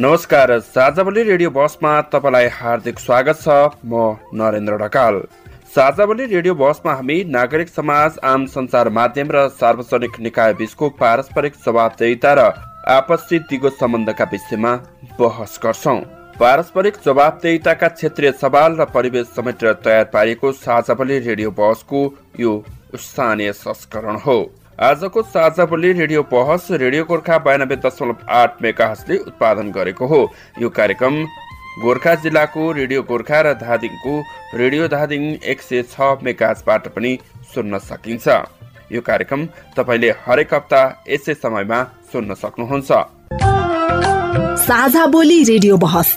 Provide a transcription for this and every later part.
नमस्कार साझावली रेडियो बसमा तपाईँलाई हार्दिक स्वागत छ। म नरेन्द्र ढकाल। साझावली रेडियो बसमा हामी नागरिक समाज आम सञ्चार माध्यम र सार्वजनिक निकाय बीचको पारस्परिक जवाबदेहिता र आपसी दिगो सम्बन्धका विषयमा बहस गर्छौ। पारस्परिक जवाबदेहिताका क्षेत्रीय सवाल र परिवेश समेटेर तयार पारिएको साझावली रेडियो बसको यो स्थानीय संस्करण हो। आजको साझा बोली रेडियो बहस रेडियो गोर्खा बयानब्बे दशमलव आठ मेगाहसले उत्पादन गरेको हो। यो कार्यक्रम गोर्खा जिल्लाको रेडियो गोर्खा र धादिङको रेडियो धादिङ एक सय छ मेगाजबाट पनि सुन्न सकिन्छ। यो कार्यक्रम तपाईँले हरेक हप्ता यसै समयमा सुन्न सक्नुहुन्छ। साझा बोली रेडियो बहस।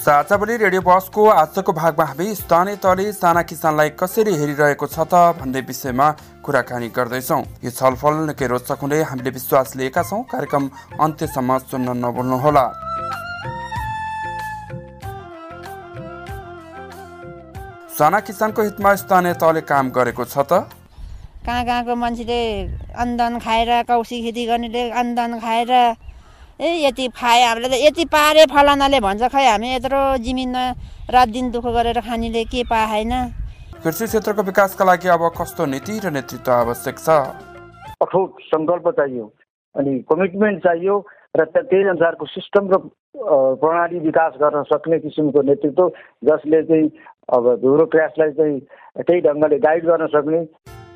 साझावली रेडियो बसको आजको भागमा हामी स्थानीय तहले साना किसानलाई कसरी हेरिरहेको छ त भन्ने विषयमा कुराकानी गर्दैछौँ। यो छलफल निकै रोचक हुने हामीले विश्वास लिएका छौँ। कार्यक्रम अन्त्यसम्म सुन्न नभुल्नुहोला। साना किसानको हितमा स्थानीय तहले काम गरेको छ त? कहाँ कहाँको मान्छेले अन्दान खाएर कौसी खेती गर्नेले अन्दान खाएर ए यति खाए हामीले त यति पारे फलानाले भन्छ खै हामी यत्रो जमिनमा रात दिन दुःख गरेर खानेले के पाएन कृषि क्षेत्रको विकासका लागि अब कस्तो नीति र नेतृत्व आवश्यक छ? कठोर सङ्कल्प चाहियो अनि कमिटमेन्ट चाहियो र त्यही अनुसारको सिस्टम र प्रणाली विकास गर्न सक्ने किसिमको नेतृत्व जसले चाहिँ अब ब्युरोक्रासलाई चाहिँ त्यही ढङ्गले गाइड गर्न सक्ने।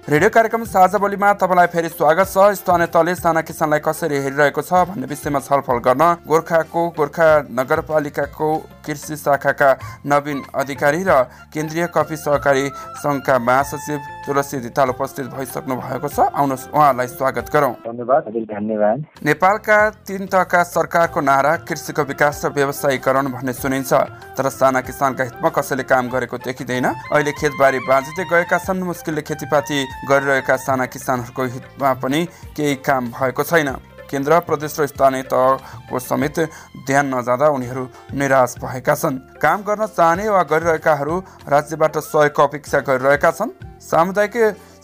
रेडियो कार्यक्रम साझा बोलीमा तपाईँलाई फेरि स्वागत छ। स्थानीय तहले साना किसानलाई कसरी हेरिरहेको छ भन्ने विषयमा छलफल गर्न गोर्खाको गोर्खा नगरपालिकाको कृषि शाखाका नवीन अधिकारी र केन्द्रीय कफी सहकारी सङ्घका महासचिव तुलसी धिताल उपस्थित भइसक्नु भएको छ। आउनुहोस् उहाँलाई स्वागत गरौँ। धन्यवाद धन्यवाद। नेपालका तिन तहका सरकारको नारा कृषिको विकास र व्यवसायीकरण भन्ने सुनिन्छ। तर साना किसानका हितमा कसैले काम गरेको देखिँदैन। अहिले खेतबारी बाँझिँदै गएका छन् मुस्किलले खेतीपाती गरिरहेका साना किसानहरूको हितमा पनि केही काम भएको छैन। केन्द्र प्रदेश र स्थानीय तहको समेत ध्यान नजाँदा उनीहरू निराश भएका छन्। काम गर्न चाहने वा गरिरहेकाहरू राज्यबाट सहयोगको अपेक्षा गरिरहेका छन्। सामुदायिक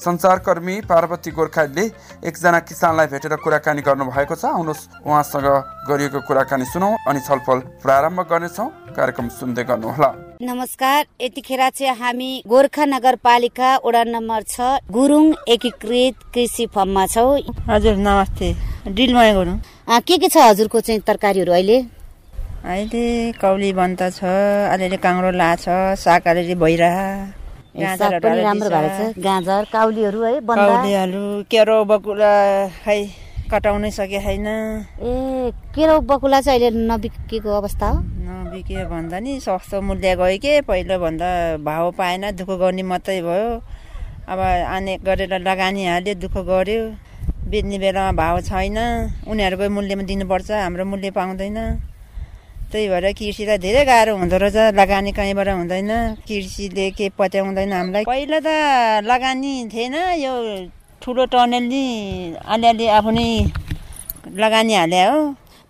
सञ्चारकर्मी पार्वती गोर्खाले एकजना किसानलाई भेटेर कुराकानी गर्नुभएको छ। आउनुहोस् उहाँसँग गरिएको कुराकानी सुनौ अनि छलफल प्रारम्भ गर्नेछौँ। कार्यक्रम सुन्दै गर्नुहोला। नमस्कार यतिखेर चाहिँ हामी गोर्खा नगरपालिका वडा नम्बर छ गुरुङ एकीकृत कृषि फर्ममा छौँ। हजुर नमस्ते। डिलमाया गरौँ के के छ हजुरको चाहिँ तरकारीहरू अहिले? अहिले कौली बन्द छ अलिअलि काङ्रो ला छ साग अलिअलि भइरह। साग पनि राम्रो भएको छ। गाजर काउलीहरू है आलु केरो बकुला खै कटाउनै सके छैन ए केरो बकुला चाहिँ अहिले नबिकेको अवस्था हो? नबिके भन्दा नि सस्तो मूल्य गयो के? पहिलो भन्दा भाउ पाएन दुःख गर्ने मात्रै भयो। अब आने गरेर लगानी हाल्यो दुःख गर्यो। बेच्ने बेलामा भाउ छैन। उनीहरूको मूल्यमा दिनुपर्छ हाम्रो मूल्य पाउँदैन। त्यही भएर कृषिलाई धेरै गाह्रो हुँदो रहेछ। लगानी कहीँबाट हुँदैन। कृषिले के पत्याउँदैन हामीलाई। पहिला त लगानी थिएन। यो ठुलो टनेल नि अलिअलि आफू नै लगानी हाले हो।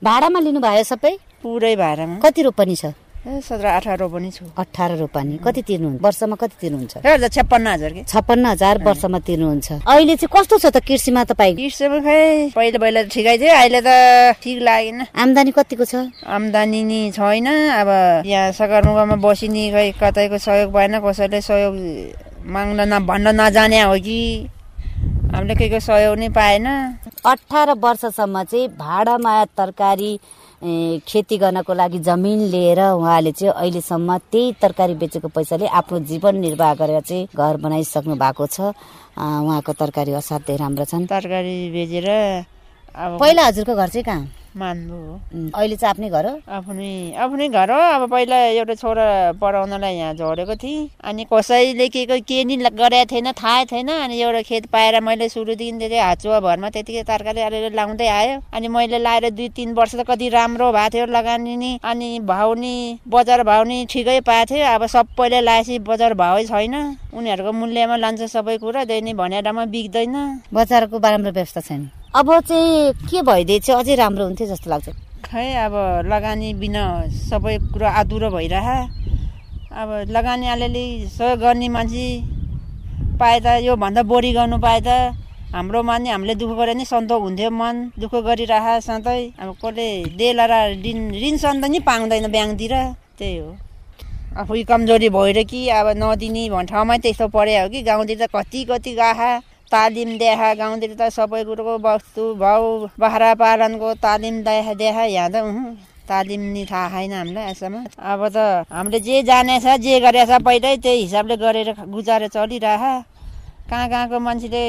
भाडामा लिनुभयो सबै? पुरै भाडामा। कति रोपनी छ? ए सत्र अठार रोपनी छु। अठार रोपनी कति तिर्नुहुन्छ? वर्षमा कति तिर्नुहुन्छ? छप्पन्न हजार कि? छप्पन्न हजार वर्षमा तिर्नुहुन्छ। अहिले चाहिँ कस्तो छ त कृषिमा तपाईँ कृषिमा खै पहिला पहिला ठिकै थियो अहिले त ठिक लागेन। आम्दानी कतिको छ? आम्दानी नि छैन अब यहाँ सगरमुगामा बसिनी खै कतैको सहयोग भएन कसैले सहयोग माग्न न भन्न नजाने हो कि? हामीले के के सहयोग नै पाएन। अठार वर्षसम्म चाहिँ भाडामा तरकारी खेती गर्नको लागि जमिन लिएर उहाँले चाहिँ अहिलेसम्म त्यही तरकारी बेचेको पैसाले आफ्नो जीवन निर्वाह गरेर चाहिँ घर बनाइसक्नु भएको छ। उहाँको तरकारी असाध्यै राम्रो छन्। तरकारी बेचेर पहिला हजुरको घर चाहिँ कहाँ? मान्नु हो। अहिले चाहिँ आफ्नै घर हो? आफ्नै आफ्नै घर हो। अब पहिला एउटा छोरा पढाउनलाई यहाँ झरेको थिएँ। अनि कसैले के के नि गरेको थिएन थाहै थिएन। अनि एउटा खेत पाएर मैले सुरुदेखि त्यति हाचुवा भरमा त्यतिकै तरकारी अलिअलि लाउँदै आयो। अनि मैले लाएर दुई तिन वर्ष त कति राम्रो भएको थियो लगानी नि। अनि भाउ नि बजार भाउ नि ठिकै पाएको थियो। अब सबैले लाएपछि बजार भावै छैन। उनीहरूको मूल्यमा लान्छ सबै कुरा। दैनिक भनेरमा बिग्दैन। बजारको बारेमा व्यवस्था छैन। अब चाहिँ के भइदिए चाहिँ अझै राम्रो हुन्थ्यो जस्तो लाग्छ। खै अब लगानी बिना सबै कुरो अधुरो भइरह। अब लगानी अलिअलि सहयोग गर्ने मान्छे पाए त योभन्दा बोरी गर्नु पाए त हाम्रो माने हामीले दुःख गरेर नि सन्तोक हुन्थ्यो मन दुःख गरिरह सधैँ अब कसले र ऋण ऋण सन्त नि पाउँदैन ब्याङ्कतिर त्यही हो। आफै कमजोरी भएर कि अब नदिने भन्ने ठाउँमै त्यस्तो पऱ्यो हो कि गाउँतिर त कति कति गाहा। तालिम देखा गाउँतिर त सबै कुरोको वस्तु भाउ बाख्रा पालनको तालिम देखा देखा यहाँ त तालिम नि थाहा छैन हामीलाई यसमा अब त हामीले जे जानेछ जे गरेछ पहिल्यै त्यही हिसाबले गरेर गुजारेर चलिरह। कहाँ कहाँको मान्छेले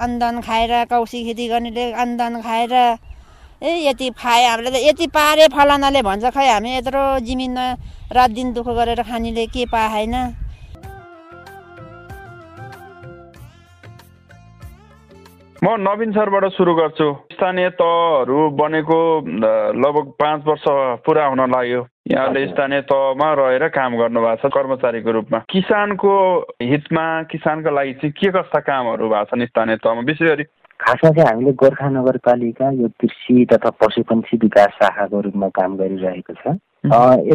अन्धन खाएर कौसी खेती गर्नेले अन्धन खाएर ए यति खाए हामीले त यति पारे फलानाले भन्छ। खै हामी यत्रो जमिनमा रात दिन दुःख गरेर खानेले के पाएन म नवीन सरबाट सुरु गर्छु। स्थानीय तहहरू बनेको लगभग पाँच वर्ष पुरा हुन लाग्यो। यहाँले स्थानीय तहमा रहेर काम गर्नुभएको छ कर्मचारीको रूपमा। किसानको हितमा किसानको लागि चाहिँ के कस्ता कामहरू भएको छन् स्थानीय तहमा? विशेष गरी खासमा चाहिँ हामीले गोर्खा नगरपालिका यो कृषि तथा पशुपन्छी विकास शाखाको रूपमा काम गरिरहेको छ।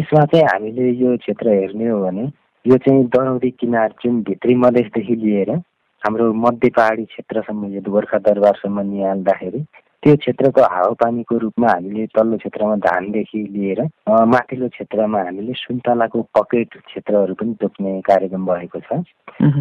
यसमा चाहिँ हामीले यो क्षेत्र हेर्ने हो भने यो चाहिँ दरौदी किनार जुन भित्री मधेसदेखि लिएर हाम्रो मध्य पहाडी क्षेत्रसम्म यो गोर्खा दरबारसम्म निहाल्दाखेरि त्यो क्षेत्रको हावापानीको रूपमा हामीले तल्लो क्षेत्रमा धानदेखि लिएर माथिल्लो क्षेत्रमा हामीले सुन्तलाको पकेट क्षेत्रहरू पनि तोक्ने कार्यक्रम भएको छ।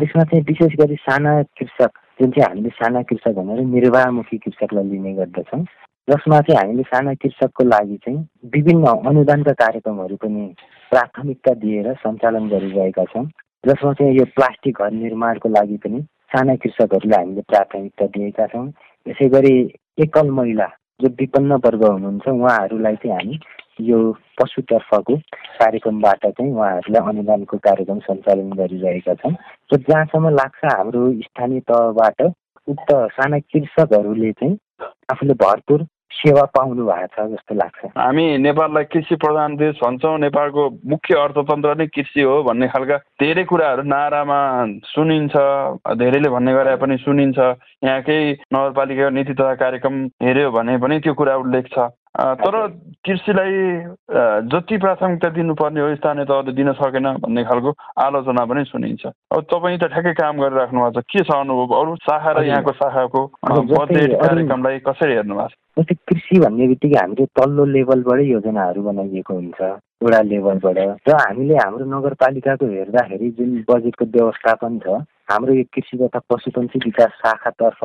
त्यसमा चाहिँ विशेष गरी साना कृषक जुन चाहिँ हामीले साना कृषक भनेर निर्वाहमुखी कृषकलाई लिने गर्दछौँ जसमा चाहिँ हामीले साना कृषकको लागि चाहिँ विभिन्न अनुदानका कार्यक्रमहरू पनि प्राथमिकता दिएर सञ्चालन गरिरहेका छौँ जसमा चाहिँ यो प्लास्टिक घर निर्माणको लागि पनि साना कृषकहरूलाई हामीले प्राथमिकता दिएका छौँ। यसै गरी एकल महिला जो विपन्न वर्ग हुनुहुन्छ उहाँहरूलाई चाहिँ हामी यो पशुतर्फको कार्यक्रमबाट चाहिँ उहाँहरूलाई अनुदानको कार्यक्रम सञ्चालन गरिरहेका छौँ। र जहाँसम्म लाग्छ हाम्रो स्थानीय तहबाट उक्त साना कृषकहरूले चाहिँ आफूले भरपुर सेवा पाउनु भएको छ जस्तो लाग्छ। हामी नेपाललाई कृषि प्रधान देश भन्छौँ। नेपालको मुख्य अर्थतन्त्र नै कृषि हो भन्ने खालका धेरै कुराहरू नारामा सुनिन्छ धेरैले भन्ने गरे पनि सुनिन्छ। यहाँकै नगरपालिका नीति तथा कार्यक्रम हेऱ्यो भने पनि त्यो कुरा उल्लेख छ। तर कृषिलाई जति प्राथमिकता दिनुपर्ने हो स्थानीय तहले दिन सकेन भन्ने खालको आलोचना पनि सुनिन्छ। अब तपाईँ त ठ्याक्कै काम गरिराख्नु भएको छ। के छ अनुभव? अरू शाखा र यहाँको शाखाको बजेट कार्यक्रमलाई कसरी हेर्नु भएको छ? जस्तै कृषि भन्ने बित्तिकै हामीले तल्लो लेभलबाटै योजनाहरू बनाइएको हुन्छ। वडा लेभलबाट। र हामीले हाम्रो नगरपालिकाको हेर्दाखेरि जुन बजेटको व्यवस्थापन छ हाम्रो यो कृषि तथा पशुपन्छी विकास शाखातर्फ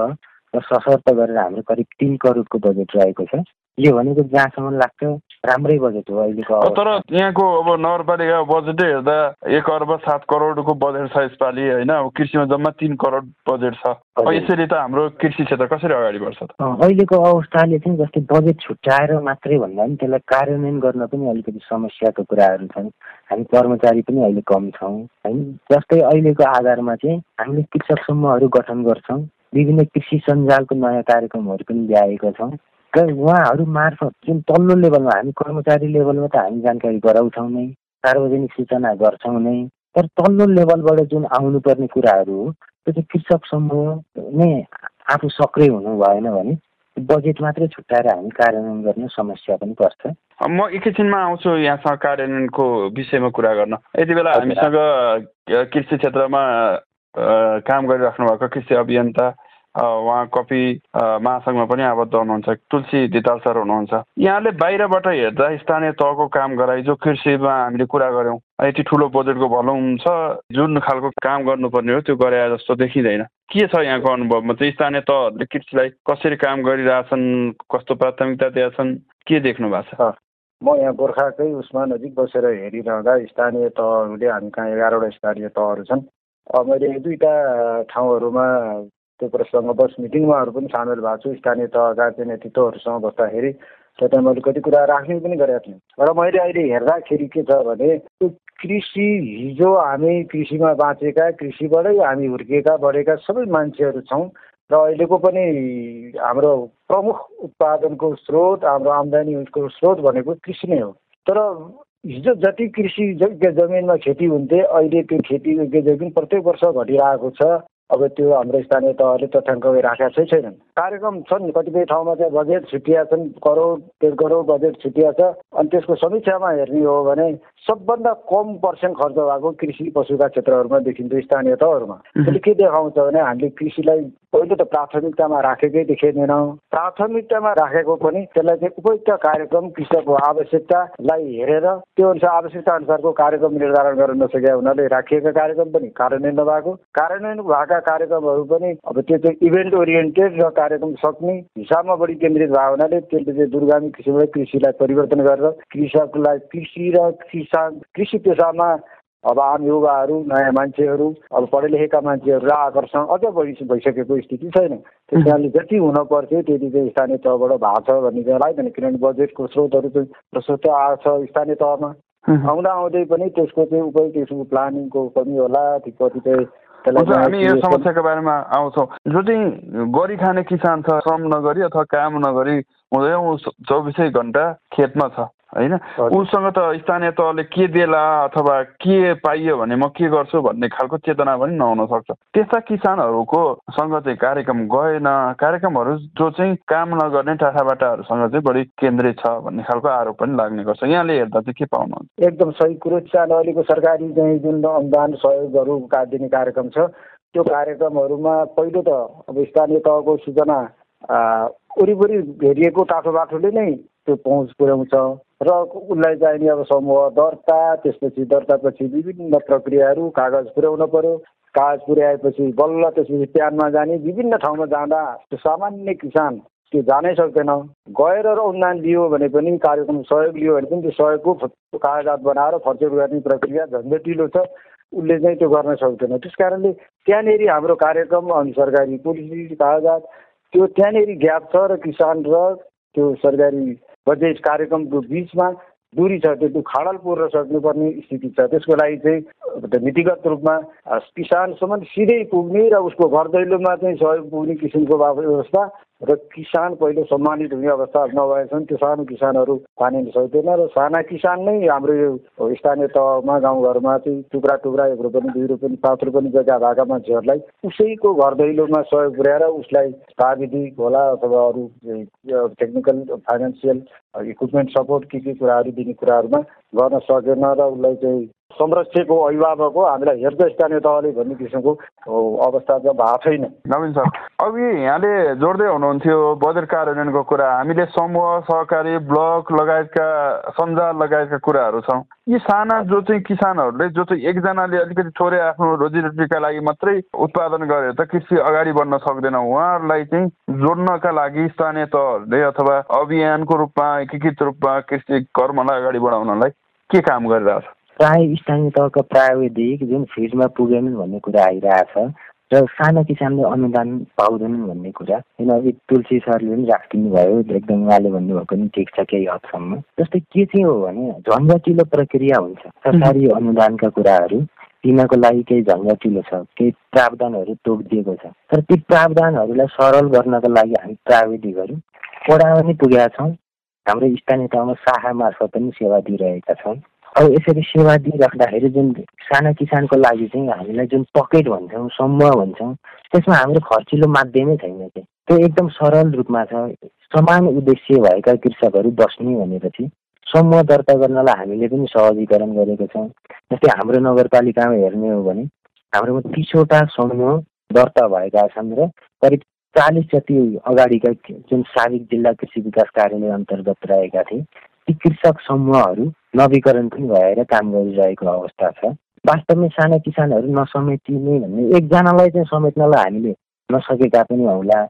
र सशर्त गरेर हाम्रो करिब तिन करोडको बजेट रहेको छ। यो भनेको जहाँसम्म लाग्छ राम्रै बजेट हो अहिलेको तर यहाँको अब नगरपालिका बजेटै हेर्दा एक अर्ब सात करोडको बजेट छ यसपालि होइन? अब कृषिमा जम्मा तिन करोड बजेट छ। यसरी त हाम्रो कृषि क्षेत्र कसरी अगाडि बढ्छ त? अहिलेको अवस्थाले चाहिँ जस्तै बजेट छुट्याएर मात्रै भन्दा पनि त्यसलाई कार्यान्वयन गर्न पनि अलिकति समस्याको कुराहरू छन्। हामी कर्मचारी पनि अहिले कम छौँ होइन? जस्तै अहिलेको आधारमा चाहिँ हामीले कृषक समूहहरू गठन गर्छौँ विभिन्न कृषि सञ्जालको नयाँ कार्यक्रमहरू पनि ल्याएका छौँ। उहाँहरू मार्फत जुन तल्लो लेभलमा हामी कर्मचारी लेभलमा त हामी जानकारी गराउँछौँ नै सार्वजनिक सूचना गर्छौँ नै तर तल्लो लेभलबाट जुन आउनुपर्ने कुराहरू हो त्यो चाहिँ कृषक समूह नै आफू सक्रिय हुनु भएन भने बजेट मात्रै छुट्याएर हामी कार्यान्वयन गर्ने समस्या पनि पर्छ। म एकैछिनमा आउँछु यहाँसँग कार्यान्वयनको विषयमा कुरा गर्न। यति बेला हामीसँग कृषि क्षेत्रमा काम गरिराख्नु भएको कृषि अभियन्ता उहाँ कपी महासङ्घमा पनि आबद्ध हुनुहुन्छ। तुलसी दिताल सर हुनुहुन्छ। यहाँले बाहिरबाट हेर्दा स्थानीय तहको काम गराइ जो कृषिमा हामीले कुरा गऱ्यौँ। यति ठुलो बजेटको भनौँ छ जुन खालको काम गर्नुपर्ने हो त्यो गरे जस्तो देखिँदैन। के छ यहाँको अनुभवमा चाहिँ स्थानीय तहहरूले कृषिलाई कसरी काम गरिरहेछन् कस्तो प्राथमिकता दिएछन् के देख्नु भएको छ? म यहाँ गोर्खाकै उसमा नजिक बसेर हेरिरहँदा स्थानीय तहहरूले हामी कहाँ एघारवटा स्थानीय तहहरू छन् मैले दुईवटा ठाउँहरूमा त्यो प्रसङ्ग बस मिटिङमाहरू पनि सामेल भएको छु। स्थानीय तहका चाहिँ नेतृत्वहरूसँग बस्दाखेरि त्यहाँ मैले कति कुरा राख्ने पनि गरेका थिएँ। र मैले अहिले हेर्दाखेरि के छ भने त्यो कृषि हिजो हामी कृषिमा बाँचेका कृषिबाटै हामी हुर्किएका बढेका सबै मान्छेहरू छौँ र अहिलेको पनि हाम्रो प्रमुख उत्पादनको स्रोत हाम्रो आम्दानीको स्रोत भनेको कृषि नै हो। तर हिजो जति कृषि जमिनमा खेती हुन्थे अहिले त्यो खेती जमिन प्रत्येक वर्ष घटिरहेको छ। अब त्यो हाम्रो स्थानीय तहले तथ्याङ्क राखेका चाहिँ छैनन्। कार्यक्रम छन् कतिपय ठाउँमा चाहिँ बजेट छुट्टिया छन् करोड डेढ करोड बजेट छुट्टिया छ। अनि त्यसको समीक्षामा हेर्ने हो भने सबभन्दा कम पर्सेन्ट खर्च भएको कृषि पशुका क्षेत्रहरूमा देखिन्छ स्थानीय तहहरूमा। त्यसले के देखाउँछ भने हामीले कृषिलाई पहिलो त प्राथमिकतामा राखेकै देखाइँदैनौँ प्राथमिकतामा राखेको पनि त्यसलाई चाहिँ उपयुक्त कार्यक्रम कृषकको आवश्यकतालाई हेरेर त्यो अनुसार आवश्यकता अनुसारको कार्यक्रम निर्धारण गर्न नसकेका हुनाले राखिएका कार्यक्रम पनि कार्यान्वयन नभएको। कार्यान्वयन भएका कार्यक्रमहरू पनि अब त्यो चाहिँ इभेन्ट ओरिएन्टेड र कार्यक्रम सक्ने हिसाबमा बढी केन्द्रित भएको हुनाले त्यसले चाहिँ दुर्गामी किसिमले कृषिलाई परिवर्तन गरेर कृषकलाई कृषि र किसान कृषि पेसामा अब आम युवाहरू नयाँ मान्छेहरू अब पढे लेखेका मान्छेहरू र आकर्षण अझ बढी भइसकेको स्थिति छैन। त्यस कारणले जति हुन पर्थ्यो त्यति चाहिँ स्थानीय तहबाट भएको छ भन्ने चाहिँ लाग्दैन किनभने बजेटको स्रोतहरू चाहिँ प्रशस्त आएको छ स्थानीय तहमा। आउँदा आउँदै पनि त्यसको चाहिँ उपयोग त्यसको प्लानिङको कमी होला। कतिपय हामी यो समस्याको बारेमा आउँछौँ। जो चाहिँ गरी खाने किसान छ श्रम नगरी अथवा काम नगरी हुँदै चौबिसै घन्टा खेतमा छ। होइन? उसँग त स्थानीय तहले के देला अथवा के पाइयो भने म के गर्छु भन्ने खालको चेतना पनि नहुन सक्छ। त्यस्ता किसानहरूको सँग चाहिँ कार्यक्रम गएन। कार्यक्रमहरू जो चाहिँ काम नगर्ने टाठाबाटाहरूसँग चाहिँ बढी केन्द्रित छ भन्ने खालको आरोप पनि लाग्ने गर्छ। यहाँले हेर्दा चाहिँ के पाउनुहुन्छ? एकदम सही कुरो। किसान अहिलेको सरकारी चाहिँ जुन अनुदान सहयोगहरू दिने कार्यक्रम छ त्यो कार्यक्रमहरूमा पहिलो त अब स्थानीय तहको सूचना वरिपरि भेटिएको टाठो बाठोले नै त्यो पहुँच पुर्याउँछ। र उसलाई चाहिने अब समूह दर्ता त्यसपछि दर्तापछि विभिन्न प्रक्रियाहरू कागज पुर्याउनु पर्यो। कागज पुर्याएपछि बल्ल त्यसपछि प्यानमा जाने विभिन्न ठाउँमा जाँदा त्यो सामान्य किसान त्यो जानै सक्दैन। गएर र अनुदान लियो भने पनि कार्यक्रम सहयोग लियो भने पनि त्यो सहयोगको कागजात बनाएर फर्चेर गर्ने प्रक्रिया झन्झटिलो छ। उसले चाहिँ त्यो गर्न सक्दैन। त्यस कारणले त्यहाँनिर हाम्रो कार्यक्रम अनि सरकारी पोलिसी कागजात त्यो त्यहाँनिर ग्याप छ र किसान र त्यो सरकारी बजेट कार्यक्रमको बिचमा दुरी छ त्यो खाडल पुर्न सक्नुपर्ने स्थिति छ। त्यसको लागि चाहिँ नीतिगत रूपमा किसानसम्म सिधै पुग्ने र उसको घर दैलोमा चाहिँ सहयोग पुग्ने किसिमको व्यवस्था र किसान पहिले सम्मानित हुने अवस्था नभएछन् त्यो सानो किसानहरू पानी सक्दैन र साना किसान नै हाम्रो यो स्थानीय तहमा गाउँघरमा चाहिँ टुक्रा टुक्रा एक रोपनी दुई रोपनी पाँच रोपनी जग्गा भएका मान्छेहरूलाई उसैको घर दैलोमा सहयोग पुर्याएर उसलाई प्राविधिक होला अथवा अरू टेक्निकल फाइनेन्सियल इक्विपमेन्ट सपोर्ट के के कुराहरू दिने कुराहरूमा गर्न सकेन र उसलाई चाहिँ संरक्षकको अभिभावक हो हामीलाई हेर्छ स्थानीय तहले भन्ने किसिमको अवस्था चाहिँ भएको छैन। नवीन सर अघि यहाँले जोड्दै हुनुहुन्थ्यो बजेट कार्यान्वयनको कुरा। हामीले समूह सहकारी ब्लक लगायतका सञ्जाल लगायतका कुराहरू छौँ। यी साना जो चाहिँ किसानहरूले जो चाहिँ एकजनाले अलिकति थोरै आफ्नो रोजीरोटीका लागि मात्रै उत्पादन गरेर त कृषि अगाडि बढ्न सक्दैन। उहाँहरूलाई चाहिँ जोड्नका लागि स्थानीय तहहरूले अथवा अभियानको रूपमा एकीकृत रूपमा कृषि कर्मलाई अगाडि बढाउनलाई के काम गरिरहेछ? प्राय स्थानीय तहका प्राविधिक जुन फिल्डमा पुगेनन् भन्ने कुरा आइरहेछ र सानो किसानले अनुदान पाउँदैनन् भन्ने कुरा किन अघि तुलसी सरले पनि राखिदिनु भयो एकदम उहाँले भन्नुभएको पनि ठिक छ केही हदसम्म। जस्तै के चाहिँ हो भने झन्झटिलो प्रक्रिया हुन्छ। सरकारी अनुदानका कुराहरू दिनको लागि केही झन्झटिलो छ केही प्रावधानहरू तोकिदिएको छ। तर ती प्रावधानहरूलाई सरल गर्नको लागि हामी प्राविधिकहरू पढामा पनि पुगेका छौँ। हाम्रो स्थानीय तहमा शाखा मार्फत पनि सेवा दिइरहेका छौँ। अब यसरी सेवा दिइराख्दाखेरि जुन साना किसानको लागि चाहिँ हामीलाई जुन पकेट भन्छौँ समूह भन्छौँ त्यसमा हाम्रो खर्चिलो माध्यमै छैन चाहिँ त्यो एकदम सरल रूपमा छ। समान उद्देश्य भएका कृषकहरू बस्ने भनेपछि समूह दर्ता गर्नलाई हामीले पनि सहजीकरण गरेको छौँ। जस्तै हाम्रो नगरपालिकामा हेर्ने हो भने हाम्रोमा तिसवटा समूह दर्ता भएका छन् र करिब चालिस जति अगाडिका जुन साबिक जिल्ला कृषि विकास कार्यालय अन्तर्गत रहेका थिए ती कृषक समूहहरू नवीकरण पनि भएर काम गरिरहेको अवस्था छ। वास्तवमै साना किसानहरू नसमेटिने भन्ने एकजनालाई चाहिँ समेट्नलाई हामीले नसकेका पनि होला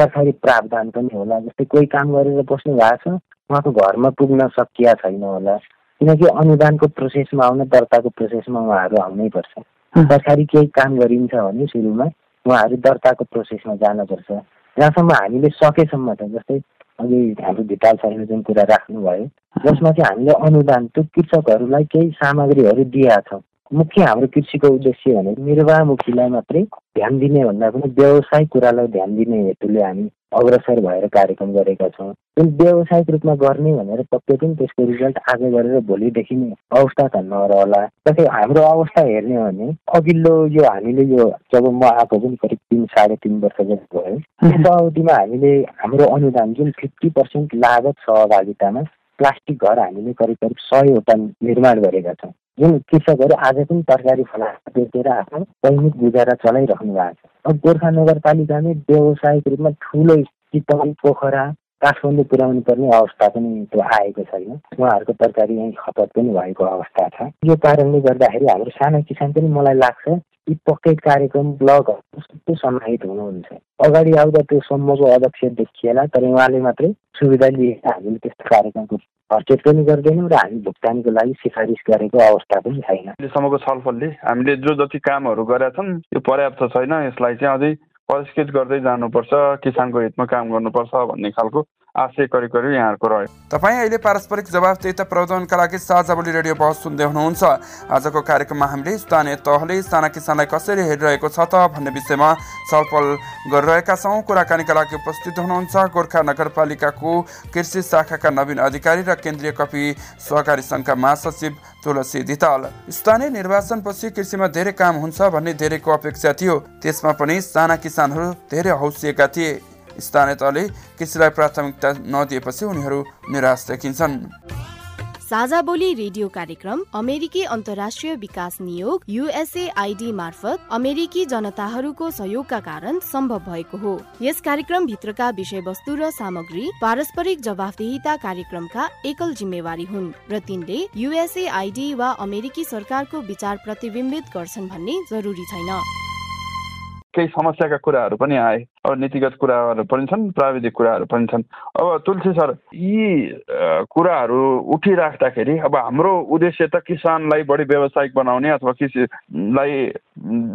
सरकारी प्रावधान पनि होला जस्तै कोही काम गरेर बस्नु भएको छ उहाँको घरमा पुग्न सकिया छैन होला। किनकि अनुदानको प्रोसेसमा आउन दर्ताको प्रोसेसमा उहाँहरू आउनै पर्छ। सरकारी केही काम गरिन्छ भने सुरुमा उहाँहरू दर्ताको प्रोसेसमा जानुपर्छ जहाँसम्म हामीले सकेसम्म त जस्तै अघि हाम्रो भिटाल सरले जुन कुरा राख्नुभयो जसमा चाहिँ हामीले अनुदान त्यो कृषकहरूलाई केही सामग्रीहरू दिएका छौँ। मुख्य हाम्रो कृषिको उद्देश्य भनेको निर्वाहमुखीलाई मात्रै ध्यान दिने भन्दा पनि व्यवसाय कुरालाई ध्यान दिने हेतुले हामी अग्रसर भएर कार्यक्रम गरेका छौँ। जुन व्यावसायिक रूपमा गर्ने भनेर पक्कै पनि त्यसको रिजल्ट आज गरेर भोलिदेखि नै अवस्था त नरहला। जस्तै हाम्रो अवस्था हेर्ने हो भने अघिल्लो यो हामीले यो जब म आएको पनि करिब तिन साढे तिन वर्ष जस्तो भयो त्यस अवधिमा हामीले हाम्रो अनुदान जुन फिफ्टी पर्सेन्ट लागत सहभागितामा प्लास्टिक घर हामीले करिब करिब सयवटा निर्माण गरेका छौँ। जुन कृषकहरू आज पनि तरकारी फला बेचेर आफ्नो दैनिक गुजारा चलाइराख्नु भएको छ। अब गोर्खा नगरपालिकामै व्यावसायिक रूपमा ठुलो चितवन पोखरा काठमाडौँ पुर्याउनु पर्ने अवस्था पनि त्यो आएको छैन। उहाँहरूको तरकारी यहीँ खपत पनि भएको अवस्था छ। यो कारणले गर्दाखेरि हाम्रो साना किसान पनि मलाई लाग्छ यी पक्कै कार्यक्रम ब्लगहरू सबै समाहित हुनुहुन्छ। अगाडि आउँदा त्यो समूहको अध्यक्ष देखिएला तर उहाँले मात्रै सुविधा लिएर हामीले त्यस्तो कार्यक्रमको हर्चेट पनि गर्दैनौँ र हामी भुक्तानीको लागि सिफारिस गरेको अवस्था पनि छैन। अहिलेसम्मको छलफलले हामीले जो जति कामहरू गरेका छौँ यो पर्याप्त छैन। यसलाई चाहिँ अझै परिष्कृत गर्दै जानुपर्छ किसानको हितमा काम गर्नुपर्छ भन्ने खालको आशय करिब यहाँहरूको रह्यो। तपाईँ अहिले पारस्परिक जवाफदेता प्रबन्धनका लागि साझा बोली रेडियो बहस सुन्दै हुनुहुन्छ। आजको कार्यक्रममा हामीले स्थानीय तहले साना किसानलाई कसरी हेरिरहेको छ त भन्ने विषयमा छलफल गरिरहेका छौँ। कुराकानीका लागि उपस्थित हुनुहुन्छ गोर्खा नगरपालिकाको कृषि शाखाका नवीन अधिकारी र केन्द्रीय कपी सहकारी सङ्घका महासचिव तुलसी दिताल। स्थानीय निर्वाचनपछि कृषिमा धेरै काम हुन्छ भन्ने धेरैको अपेक्षा थियो। त्यसमा पनि साना किसानहरू धेरै हौसिएका थिए। स्थानीय तहले कृषिलाई प्राथमिकता नदिएपछि उनीहरू निराश देखिन्छन्। साझा बोली रेडियो कार्यक्रम अमेरिकी अन्तर्राष्ट्रिय विकास नियोग युएसएआईडी मार्फत अमेरिकी जनताहरूको सहयोगका कारण सम्भव भएको हो। यस कार्यक्रम भित्रका विषयवस्तु र सामग्री पारस्परिक जवाफदेहिता कार्यक्रमका एकल जिम्मेवारी हुन् र तिनले युएसएआईडी वा अमेरिकी सरकारको विचार प्रतिबिम्बित गर्छन् भन्ने जरुरी छैन। केही समस्याका कुराहरू पनि आए अब नीतिगत कुराहरू पनि छन् प्राविधिक कुराहरू पनि छन्। अब तुलसी सर यी कुराहरू उठिराख्दाखेरि अब हाम्रो उद्देश्य त किसानलाई बढी व्यावसायिक बनाउने अथवा कृषिलाई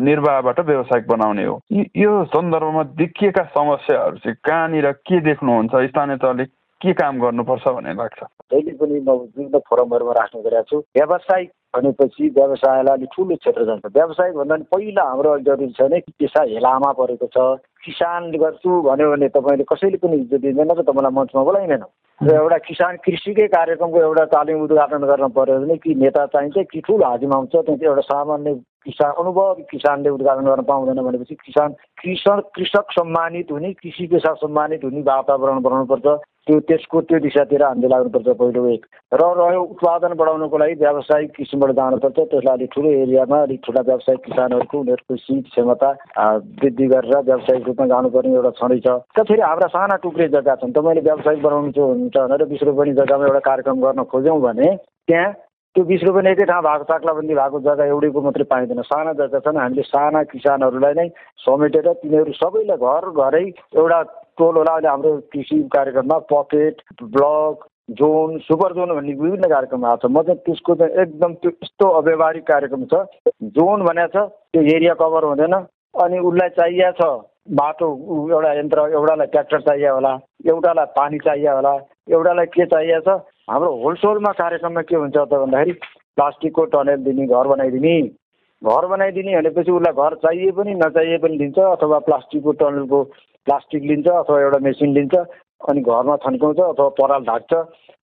निर्वाहबाट व्यावसायिक बनाउने हो। यो सन्दर्भमा देखिएका समस्याहरू चाहिँ कहाँनिर के देख्नुहुन्छ? स्थानीय तहले के काम गर्नुपर्छ भन्ने लाग्छ? जहिले पनि म विभिन्न फोरमहरूमा राख्ने गरेको छु। व्यावसायिक भनेपछि व्यवसायलाई अलिक ठुलो क्षेत्र जान्छ। व्यवसाय भन्दा पनि पहिला हाम्रो जरुरी छ भने पेसा हेलामा परेको छ। किसान गर्छु भन्यो भने तपाईँले कसैले पनि इज्जत दिँदैन र तपाईँलाई मञ्चमा बोलाइँदैन। र एउटा किसान कृषिकै कार्यक्रमको एउटा तालिम उद्घाटन गर्न पर्यो भने कि नेता चाहिन्छ कि ठुलो हाजिम आउँछ त्यहाँ एउटा सामान्य किसान अनुभवी। किसानले उद्घाटन गर्न पाउँदैन भनेपछि किसान कृषक कृषक सम्मानित हुने कृषि पेसा सम्मानित हुने वातावरण बनाउनुपर्छ। त्यो त्यसको त्यो दिशातिर हामीले लाग्नुपर्छ पहिलो एक। र रह्यो उत्पादन बढाउनको लागि व्यावसायिक किसिमबाट जानुपर्छ त्यसलाई अलिक ठुलो एरियामा अलिक ठुला व्यावसायिक किसानहरूको उनीहरूको सिप क्षमता वृद्धि गरेर व्यावसायिक रूपमा जानुपर्ने एउटा छँदै छ त फेरि हाम्रा साना टुक्रे जग्गा छन् तपाईँले व्यावसायिक बनाउनु हुन्छ भनेर बिस रुपियाँ जग्गामा एउटा कार्यक्रम गर्न खोज्यौँ भने त्यहाँ त्यो बिस रुपियाँ एकै ठाउँ भएको चाक्लाबन्दी भएको जग्गा एउटैको मात्रै पाइँदैन साना जग्गा छन् हामीले साना किसानहरूलाई नै समेटेर तिनीहरू सबैलाई घर घरै एउटा टोल होला अहिले हाम्रो कृषि कार्यक्रममा pocket block zone super zone भन्ने विभिन्न कार्यक्रम आएको छ। म चाहिँ त्यसको चाहिँ एकदम त्यो यस्तो अव्यवहारिक कार्यक्रम छ। जोन भनेको छ त्यो एरिया कभर हुँदैन। अनि उसलाई चाहिएको छ बाटो एउटा यन्त्र एउटालाई ट्र्याक्टर चाहियो होला एउटालाई पानी चाहियो होला एउटालाई के चाहिएको छ। हाम्रो होलसेलमा कार्यक्रममा के हुन्छ त भन्दाखेरि प्लास्टिकको टनेल दिने घर बनाइदिने। घर बनाइदिने भनेपछि उसलाई घर चाहिए पनि नचाहिए पनि लिन्छ अथवा प्लास्टिकको टनलको प्लास्टिक लिन्छ अथवा एउटा मेसिन लिन्छ। अनि घरमा थन्काउँछ अथवा पराल ढाक्छ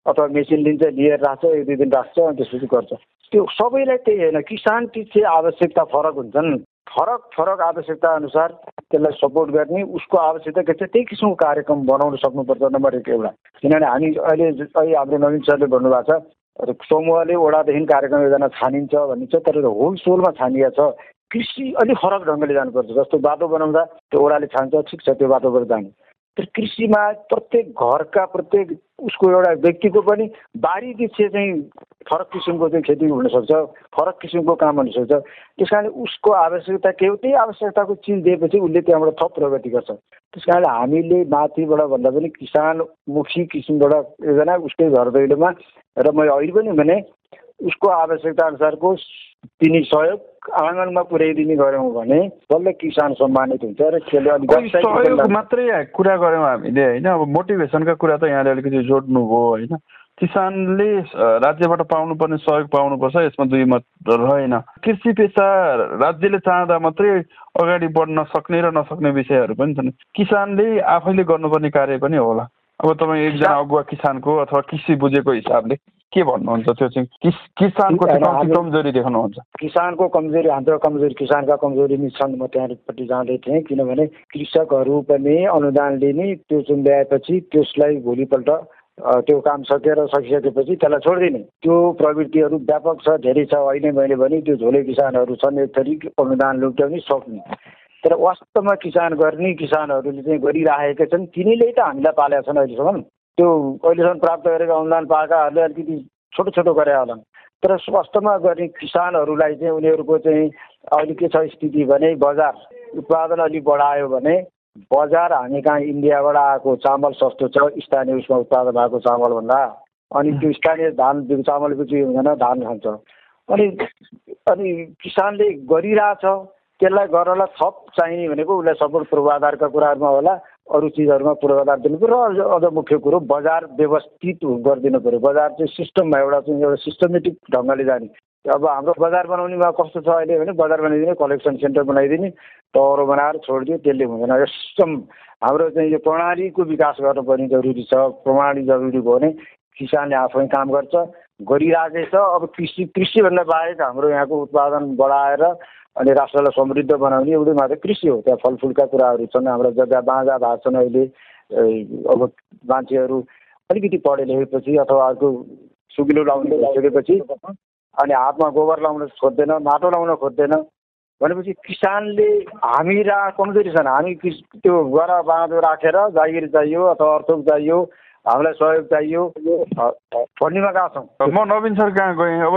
अथवा मेसिन लिन्छ लिएर राख्छ एक दुई दिन राख्छ अनि त्यसपछि गर्छ। त्यो सबैलाई त्यही होइन किसान पछि आवश्यकता फरक हुन्छन्। फरक फरक आवश्यकता अनुसार त्यसलाई सपोर्ट गर्ने उसको आवश्यकता के छ त्यही किसिमको कार्यक्रम बनाउन सक्नुपर्छ नम्बर एक एउटा। किनभने हामी अहिले अहिले हाम्रो नवीन सरले भन्नुभएको छ समूहले वडादेखि कार्यक्रम योजना छानिन्छ भन्ने छ तर होल सोलमा छानिएको छ। कृषि अलिक फरक ढङ्गले जानुपर्छ। जस्तो बाटो बनाउँदा त्यो ओडाले छान्छ ठिक छ त्यो बाटोबाट जाने। तर कृषिमा प्रत्येक घरका प्रत्येक उसको एउटा व्यक्तिको पनि बारी दृश्य चाहिँ फरक किसिमको चाहिँ खेती हुनसक्छ फरक किसिमको काम हुनसक्छ। त्यस कारणले उसको आवश्यकता के हो त्यही आवश्यकताको चिज दिएपछि उसले त्यहाँबाट थप प्रगति गर्छ। त्यस कारणले हामीले माथिबाट भन्दा पनि किसानमुखी किसिमबाट योजना उसकै घर दैलोमा र मैले अहिले पनि भने उसको आवश्यकता अनुसारको तिनी सहयोग आँगनमा पुर्याइदिने गऱ्यौँ भने बल्ल किसान सम्मानित हुन्छ र सहयोग मात्रै कुरा गऱ्यौँ हामीले होइन। अब मोटिभेसनका कुरा त यहाँले अलिकति जोड्नुभयो होइन। किसानले राज्यबाट पाउनुपर्ने सहयोग पाउनुपर्छ यसमा दुई मत रहेन। कृषि पेसा राज्यले चाहँदा मात्रै अगाडि बढ्न सक्ने र नसक्ने विषयहरू पनि छन्। किसानले आफैले गर्नुपर्ने कार्य पनि होला। अब तपाईँ एकजना अगुवा किसानको अथवा कृषि बुझेको हिसाबले। के भन्नुहुन्छ त्यो चाहिँ? किसानको कमजोरी देखाउनुहुन्छ। किसानको कमजोरी हाम्रो कमजोरी किसानका कमजोरी नि छन्। म त्यहाँपट्टि जाँदै थिएँ किनभने कृषकहरू पनि अनुदान लिने त्यो जुन ल्याएपछि त्यसलाई भोलिपल्ट त्यो काम सकेर सकिसकेपछि त्यसलाई छोडिदिने। त्यो प्रवृत्तिहरू व्यापक छ धेरै छ होइन मैले भने त्यो झोले किसानहरू छन् एक थरी अनुदान लुट्याउने सक्ने। तर वास्तवमा किसान गर्ने किसानहरूले चाहिँ गरिराखेका छन् तिनीले त हामीलाई पालेका छन् अहिलेसम्म। त्यो अहिलेसम्म प्राप्त गरेको अनुदान पाएकाहरूले अलिकति छोटो छोटो गरे होलान् तर वास्तवमा गर्ने किसानहरूलाई चाहिँ उनीहरूको चाहिँ अहिले के छ स्थिति भने बजार उत्पादन अलिक बढायो भने बजार हामी कहाँ इन्डियाबाट आएको चामल सस्तो छ स्थानीय उसमा उत्पादन भएको चामलभन्दा अनि त्यो स्थानीय धान चामलको चाहिँ हुँदैन धान खान्छ। अनि अनि किसानले गरिरहेछ त्यसलाई गर्नलाई थप चाहिने भनेको उसलाई सपोर्ट पूर्वाधारका कुराहरूमा होला। अरू चिजहरूमा पूर्वाधार दिनु पऱ्यो र अझ मुख्य कुरो बजार व्यवस्थित गरिदिनु पऱ्यो। बजार चाहिँ सिस्टममा एउटा चाहिँ एउटा सिस्टमेटिक ढङ्गले जाने। अब हाम्रो बजार बनाउनेमा कस्तो छ अहिले भने बजार बनाइदिने कलेक्सन सेन्टर बनाइदिने टहरो बनाएर छोडिदियो त्यसले हुँदैन। सिस्टम हाम्रो चाहिँ यो प्रणालीको विकास गर्नुपर्ने जरुरी छ। प्रणाली जरुरी भयो भने किसानले आफै काम गर्छ गरिरहेकै छ अब कृषि कृषिभन्दा बाहेक हाम्रो यहाँको उत्पादन बढाएर अनि राष्ट्रलाई समृद्ध बनाउने एउटै मात्रै कृषि हो। त्यहाँ फलफुलका कुराहरू छन् हाम्रा जग्गा बाँझा भएको छन् अहिले अब मान्छेहरू अलिकति पढे लेखेपछि अथवा अर्को सुकिलो लाउनु भइसकेपछि अनि हातमा गोबर लाउन खोज्दैन माटो लाउन खोज्दैन भनेपछि किसानले हामी रा कमजोरी छन्। हामी त्यो गरा बाँधो राखेर जागिर चाहियो अथवा अर्थोक चाहियो हामीलाई सहयोग चाहियो। फन्डीमा गएको छौँ म नवीन सर कहाँ गएँ? अब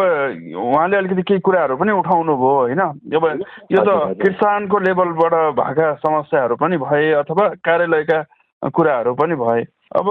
उहाँले अलिकति केही कुराहरू पनि उठाउनु भयो होइन? अब यो त किसानको लेभलबाट भएका समस्याहरू पनि भए अथवा कार्यालयका कुराहरू पनि भए। अब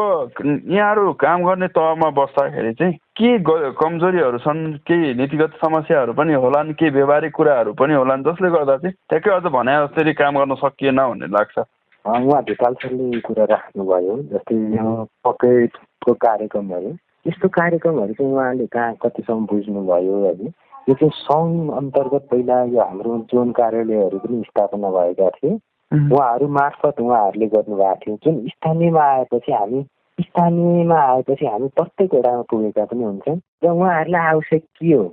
यहाँहरू काम गर्ने तहमा बस्दाखेरि चाहिँ के कमजोरीहरू छन् केही नीतिगत समस्याहरू पनि होलान् केही व्यवहारिक कुराहरू पनि होलान् जसले गर्दा चाहिँ ठ्याक्कै अझ भने जसरी काम गर्न सकिएन भन्ने लाग्छ। उहाँ ढुकाल सरले कुरा राख्नुभयो जस्तै यो पकेटको कार्यक्रमहरू। यस्तो कार्यक्रमहरू चाहिँ उहाँले कहाँ कतिसम्म बुझ्नुभयो होइन यो चाहिँ सङ्घ अन्तर्गत पहिला यो हाम्रो जोन कार्यालयहरू पनि स्थापना भएका थिए। उहाँहरू मार्फत उहाँहरूले गर्नुभएको थियो। जुन स्थानीयमा आएपछि हामी स्थानीयमा आएपछि हामी प्रत्येक वडामा पुगेका पनि हुन्छौँ र उहाँहरूलाई आवश्यक के हो?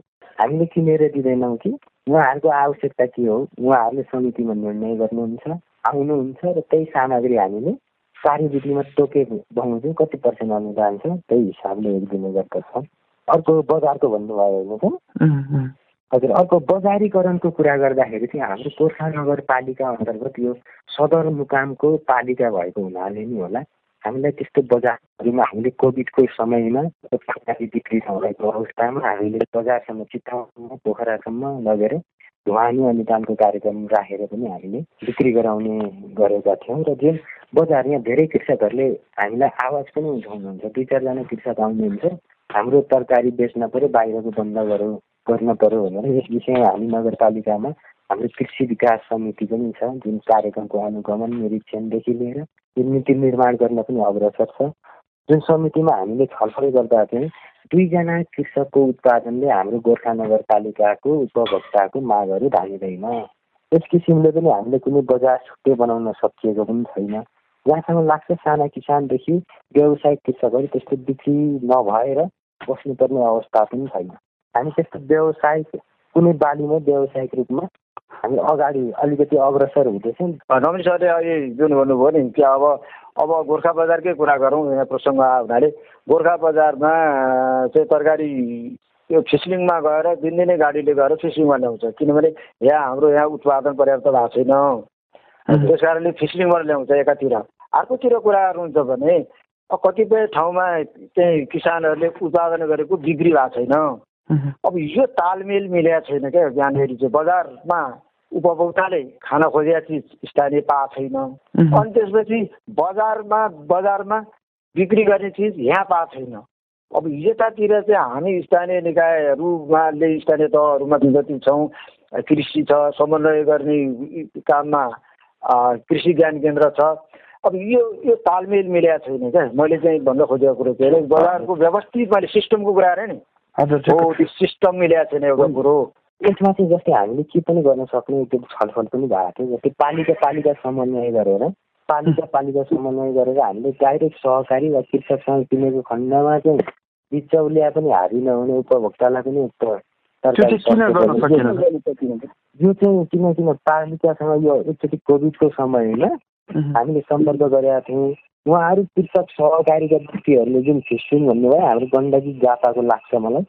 हामीले किनेर दिँदैनौँ कि? उहाँहरूको आवश्यकता के हो? उहाँहरूले समितिमा निर्णय गर्नुहुन्छ। आउनुहुन्छ र त्यही सामग्री हामीले कार्यविधिमा तोकेको बमोजिम कति पर्सेन्ट अनुदान छ त्यही हिसाबले दिने गर्दछ। अर्को बजारको भन्नुभयो होइन त? हजुर अर्को बजारीकरणको कुरा गर्दाखेरि चाहिँ हाम्रो गोर्खा नगरपालिका अन्तर्गत यो सदरमुकामको पालिका भएको हुनाले नि होला। हामीलाई त्यस्तो बजारहरूमा हामीले कोभिडको समयमा तरकारी बिक्री नभएको अवस्थामा हामीले बजारसम्म चिताउनु पोखरासम्म लगेर ढुवानी अनुदानको कार्यक्रम राखेर पनि हामीले बिक्री गराउने गरेका थियौँ र जुन बजार यहाँ धेरै कृषकहरूले हामीलाई आवाज पनि उठाउनुहुन्छ दुई चारजना कृषक आउनुहुन्छ हाम्रो तरकारी बेच्न पऱ्यो बाहिरको बन्द गरौँ गर्न पऱ्यो भनेर यस विषयमा हामी नगरपालिकामा हाम्रो कृषि विकास समिति पनि छ जुन कार्यक्रमको अनुगमन निरीक्षणदेखि लिएर नीति निर्माण गर्न पनि अग्रसर छ। जुन समितिमा हामीले छलफल गर्दा चाहिँ दुईजना कृषकको उत्पादनले हाम्रो गोर्खा नगरपालिकाको उपभोक्ताको मागहरू धानिँदैन यस किसिमले पनि हामीले कुनै बजार छुट्टै बनाउन सकिएको पनि छैन। जहाँसम्म लाग्छ साना किसानदेखि व्यावसायिक कृषकहरू त्यस्तो बिक्री नभएर बस्नुपर्ने अवस्था पनि छैन। हामी त्यस्तो व्यवसायिक कुनै बालीमा व्यावसायिक रूपमा हामी अगाडि अलिकति अग्रसर हुँदैछौँ। नवीन सरले अहिले जुन भन्नुभयो नि कि अब अब गोर्खा बजारकै कुरा गरौँ यहाँ प्रसङ्ग आयो हुनाले। गोर्खा बजारमा चाहिँ तरकारी यो फिसलिङमा गएर दिनदिनै गाडीले गएर फिसलिङमा ल्याउँछ किनभने यहाँ हाम्रो यहाँ उत्पादन पर्याप्त भएको छैन। त्यस कारणले फिसलिङबाट ल्याउँछ एकातिर। अर्कोतिर कुराहरू हुन्छ भने कतिपय ठाउँमा चाहिँ किसानहरूले उत्पादन गरेको बिक्री भएको छैन। अब यो तालमेल मिलेको छैन क्या यहाँनिर चाहिँ बजारमा उपभोक्ताले खान खोजेका चिज स्थानीय पाएको छैन। अनि त्यसपछि बजारमा बजारमा बिक्री गर्ने चिज यहाँ पाएको छैन। अब यतातिर चाहिँ हामी स्थानीय निकायहरूमाले स्थानीय तहहरूमा जति छौँ कृषि छ समन्वय गर्ने काममा कृषि ज्ञान केन्द्र छ। अब यो यो तालमेल मिलेको छैन क्या। मैले चाहिँ भन्न खोजेको कुरो के अरे बजारको व्यवस्थित मैले सिस्टमको कुरा अरे नि। हो त्यो सिस्टम मिलेको छैन एउटा कुरो। यसमा चाहिँ जस्तै हामीले के पनि गर्न सक्ने त्यो छलफल पनि भएको थियो। जस्तै पालिका पालिका समन्वय गरेर पालिका पालिका समन्वय गरेर हामीले डाइरेक्ट सहकारी वा कृषकसँग किनेको खण्डमा चाहिँ बिचौलिया पनि हाबी नहुने उपभोक्तालाई पनि यो चाहिँ किन पालिकासँग यो एकचोटि कोभिडको समयमा हामीले सम्पर्क गरेका थियौँ। उहाँहरू कृषक सहकारीका व्यक्तिहरूले जुन फिस्टिङ भन्नुभयो हाम्रो गण्डकी जापाको लाग्छ मलाई।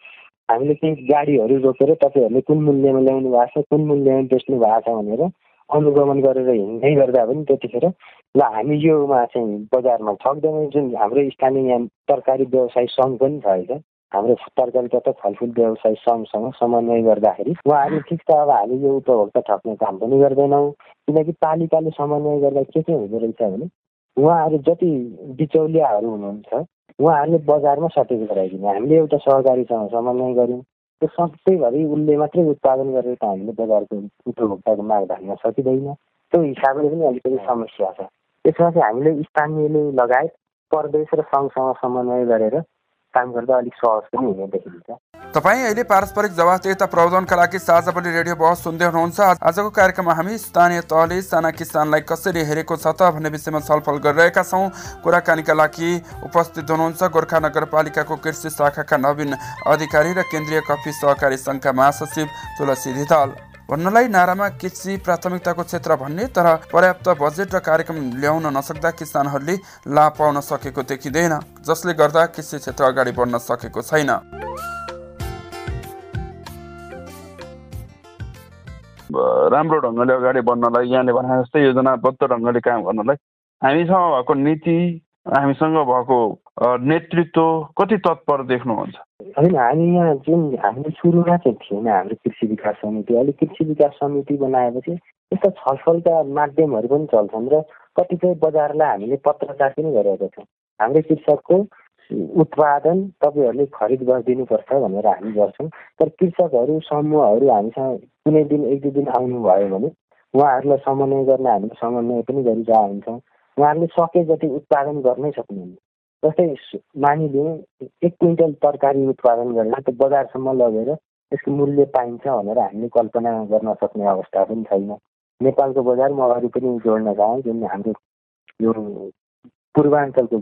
हामीले चाहिँ गाडीहरू रोकेर तपाईँहरूले कुन मूल्यमा ल्याउनु भएको छ कुन मूल्यमा बेच्नु भएको छ भनेर अनुगमन गरेर हिँड्दै गर्दा पनि त्यतिखेर ल हामी योमा चाहिँ बजारमा ठग्दैनौँ जुन हाम्रो स्थानीय यहाँ तरकारी व्यवसाय सङ्घ पनि छ है हाम्रो तरकारी तथा फलफुल व्यवसाय सङ्घसँग समन्वय गर्दाखेरि उहाँहरू ठिक छ अब हामी यो उपभोक्ता ठग्ने काम पनि गर्दैनौँ किनकि पालिकाले समन्वय गर्दा के चाहिँ हुँदो रहेछ भने उहाँहरू जति बिचौलियाहरू हुनुहुन्छ उहाँहरूले बजारमा सटेज गराइदिने। हामीले एउटा सहकारीसँग समन्वय गऱ्यौँ। त्यो सधैँभरि उसले मात्रै उत्पादन गरेर त हामीले बजारको उपभोक्ताको माग धान्न सकिँदैन। त्यो हिसाबले पनि अलिकति समस्या छ। त्यसमा चाहिँ हामीले स्थानीयले लगायत प्रदेश र सङ्घसँग समन्वय गरेर काम गर्दा अलिक सहज पनि हुने देखिन्छ। तपाईँ अहिले पारस्परिक जवाफदेता प्रबन्धनका लागि साझापल्ली रेडियो बहस सुन्दै हुनुहुन्छ। आजको कार्यक्रममा हामी स्थानीय तहले साना किसानलाई कसरी हेरेको छ त भन्ने विषयमा छलफल गरिरहेका छौँ। कुराकानीका लागि उपस्थित हुनुहुन्छ गोर्खा नगरपालिकाको कृषि शाखाका नवीन अधिकारी र केन्द्रीय कफी सहकारी सङ्घका महासचिव तुलसी धिताल भन्नलाई नारामा कृषि प्राथमिकताको क्षेत्र भन्ने तर पर्याप्त बजेट र कार्यक्रम ल्याउन नसक्दा किसानहरूले लाभ पाउन सकेको देखिँदैन जसले गर्दा कृषि क्षेत्र अगाडि बढ्न सकेको छैन। राम्रो ढङ्गले अगाडि बढ्नलाई यहाँले भने जस्तै योजनाबद्ध ढङ्गले काम गर्नलाई हामीसँग भएको नीति हामीसँग भएको नेतृत्व कति तत्पर देख्नुहुन्छ? होइन हामी यहाँ जुन हामीले सुरुमा चाहिँ थिएन हाम्रो कृषि विकास समिति। अहिले कृषि विकास समिति बनाएपछि यस्ता छलफलका माध्यमहरू पनि चल्छन् र कतिपय बजारलाई हामीले पत्रचार पनि गरेका छौँ। हाम्रो कृषकको उत्पादन तपाईँहरूले खरिद गरिदिनुपर्छ भनेर हामी गर्छौँ। तर कृषकहरू समूहहरू हामीसँग कुनै दिन एक दुई दिन आउनुभयो भने उहाँहरूलाई समन्वय गर्न हामीले समन्वय पनि गरिरहेका हुन्छौँ उहाँहरूले सके जति उत्पादन गर्नै सक्नुहुन्न। जस्तै मानिलिउँ एक क्विन्टल तरकारी उत्पादन गरेर त्यो बजारसम्म लगेर त्यसको मूल्य पाइन्छ भनेर हामीले कल्पना गर्न सक्ने अवस्था पनि छैन। नेपालको बजार म अरू पनि जोड्न चाहन्छु जुन हाम्रो यो पूर्वाञ्चलको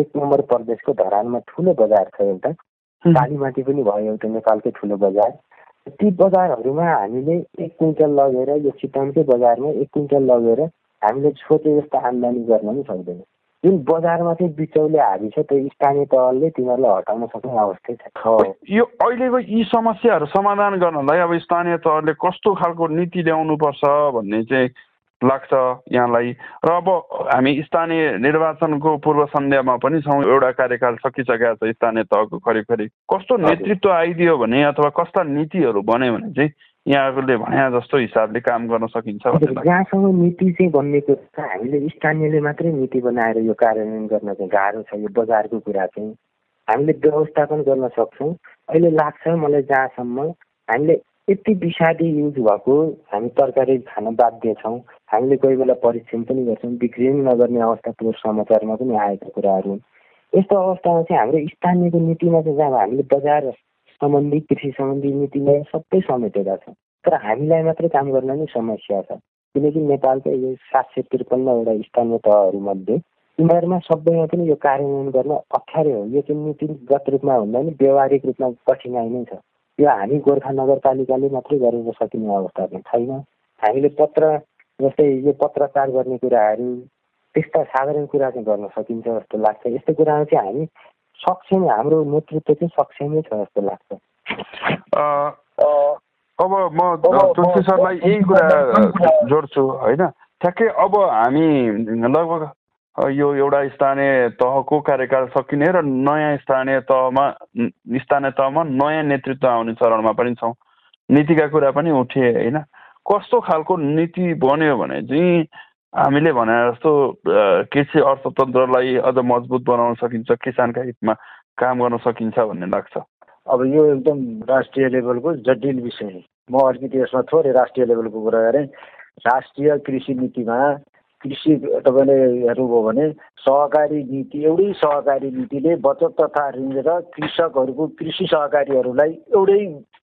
एक नम्बर प्रदेशको धरानमा ठुलो बजार छ एउटा। कालीमाटी पनि भयो एउटा नेपालकै ठुलो बजार। ती बजारहरूमा हामीले एक क्विन्टल लगेर यो चितवनकै बजारमा एक क्विन्टल लगेर हामीले सोचे जस्तो आम्दानी गर्न पनि सक्दैन। जुन बजारमा चाहिँ बिचौले हाबी छ त्यो स्थानीय तहले तिनीहरूलाई हटाउन सक्ने अवस्था छ। यो अहिलेको यी समस्याहरू समाधान गर्नलाई अब स्थानीय तहले कस्तो खालको नीति ल्याउनुपर्छ भन्ने चाहिँ लाग्छ यहाँलाई। र अब हामी स्थानीय निर्वाचनको पूर्व सन्ध्यामा पनि छौँ एउटा कार्यकाल सकिसकेको छ स्थानीय तहको करिब कस्तो नेतृत्व आइदियो भने अथवा कस्ता नीतिहरू बन्यो भने चाहिँ यहाँहरूले भने जस्तो हिसाबले काम गर्न सकिन्छ जहाँसम्म नीति चाहिँ बनिएको छ हामीले स्थानीयले मात्रै नीति बनाएर यो कार्यान्वयन गर्न चाहिँ गाह्रो छ यो बजारको कुरा चाहिँ। हामीले व्यवस्थापन गर्न सक्छौँ। अहिले लाग्छ मलाई जहाँसम्म हामीले यति विषादी युज भएको हामी तरकारी खान बाध्य छौँ। हामीले कोही बेला परिश्रम पनि गर्छौँ बिक्री पनि नगर्ने अवस्था पुरो समाचारमा पनि आएका कुराहरू यस्तो अवस्थामा चाहिँ हाम्रो स्थानीयको नीतिमा चाहिँ जब हामीले बजार सम्बन्धी कृषि सम्बन्धी नीतिलाई सबै समेटेका छौँ तर हामीलाई मात्रै काम गर्न नै समस्या छ। किनकि नेपालकै यो सात सय त्रिपन्नवटा स्थानीय तहहरूमध्ये यिनीहरूमा सबैमा पनि यो कार्यान्वयन गर्न अप्ठ्यारो हो। यो चाहिँ नीतिगत रूपमा भन्दा पनि व्यवहारिक रूपमा कठिनाइ नै छ। यो हामी गोर्खा नगरपालिकाले मात्रै गरेर सकिने अवस्था पनि छैन। हामीले पत्र जस्तै यो पत्रचार गर्ने कुराहरू त्यस्ता साधारण कुरा चाहिँ गर्न सकिन्छ जस्तो लाग्छ। यस्तो कुरामा चाहिँ हामी सक्षम हाम्रो नेतृत्व चाहिँ सक्षमै छ जस्तो लाग्छ। अब म तुलसी सरलाई यही कुरा जोड्छु होइन? ठ्याक्कै अब हामी लगभग यो एउटा स्थानीय तहको कार्यकाल सकिने र नयाँ स्थानीय तहमा स्थानीय तहमा नयाँ नेतृत्व आउने चरणमा पनि छौँ। नीतिका कुरा पनि उठे होइन? कस्तो खालको नीति बन्यो भने चाहिँ हामीले भने जस्तो कृषि अर्थतन्त्रलाई अझ मजबुत बनाउन सकिन्छ किसानका हितमा काम गर्न सकिन्छ भन्ने लाग्छ। अब यो एकदम राष्ट्रिय लेभलको जटिल विषय म अलिकति यसमा थोरै राष्ट्रिय लेभलको कुरा गरेँ। राष्ट्रिय कृषि नीतिमा कृषि तपाईँले हेर्नुभयो भने सहकारी नीति एउटै सहकारी नीतिले बचत तथा ऋण र कृषकहरूको कृषि सहकारीहरूलाई एउटै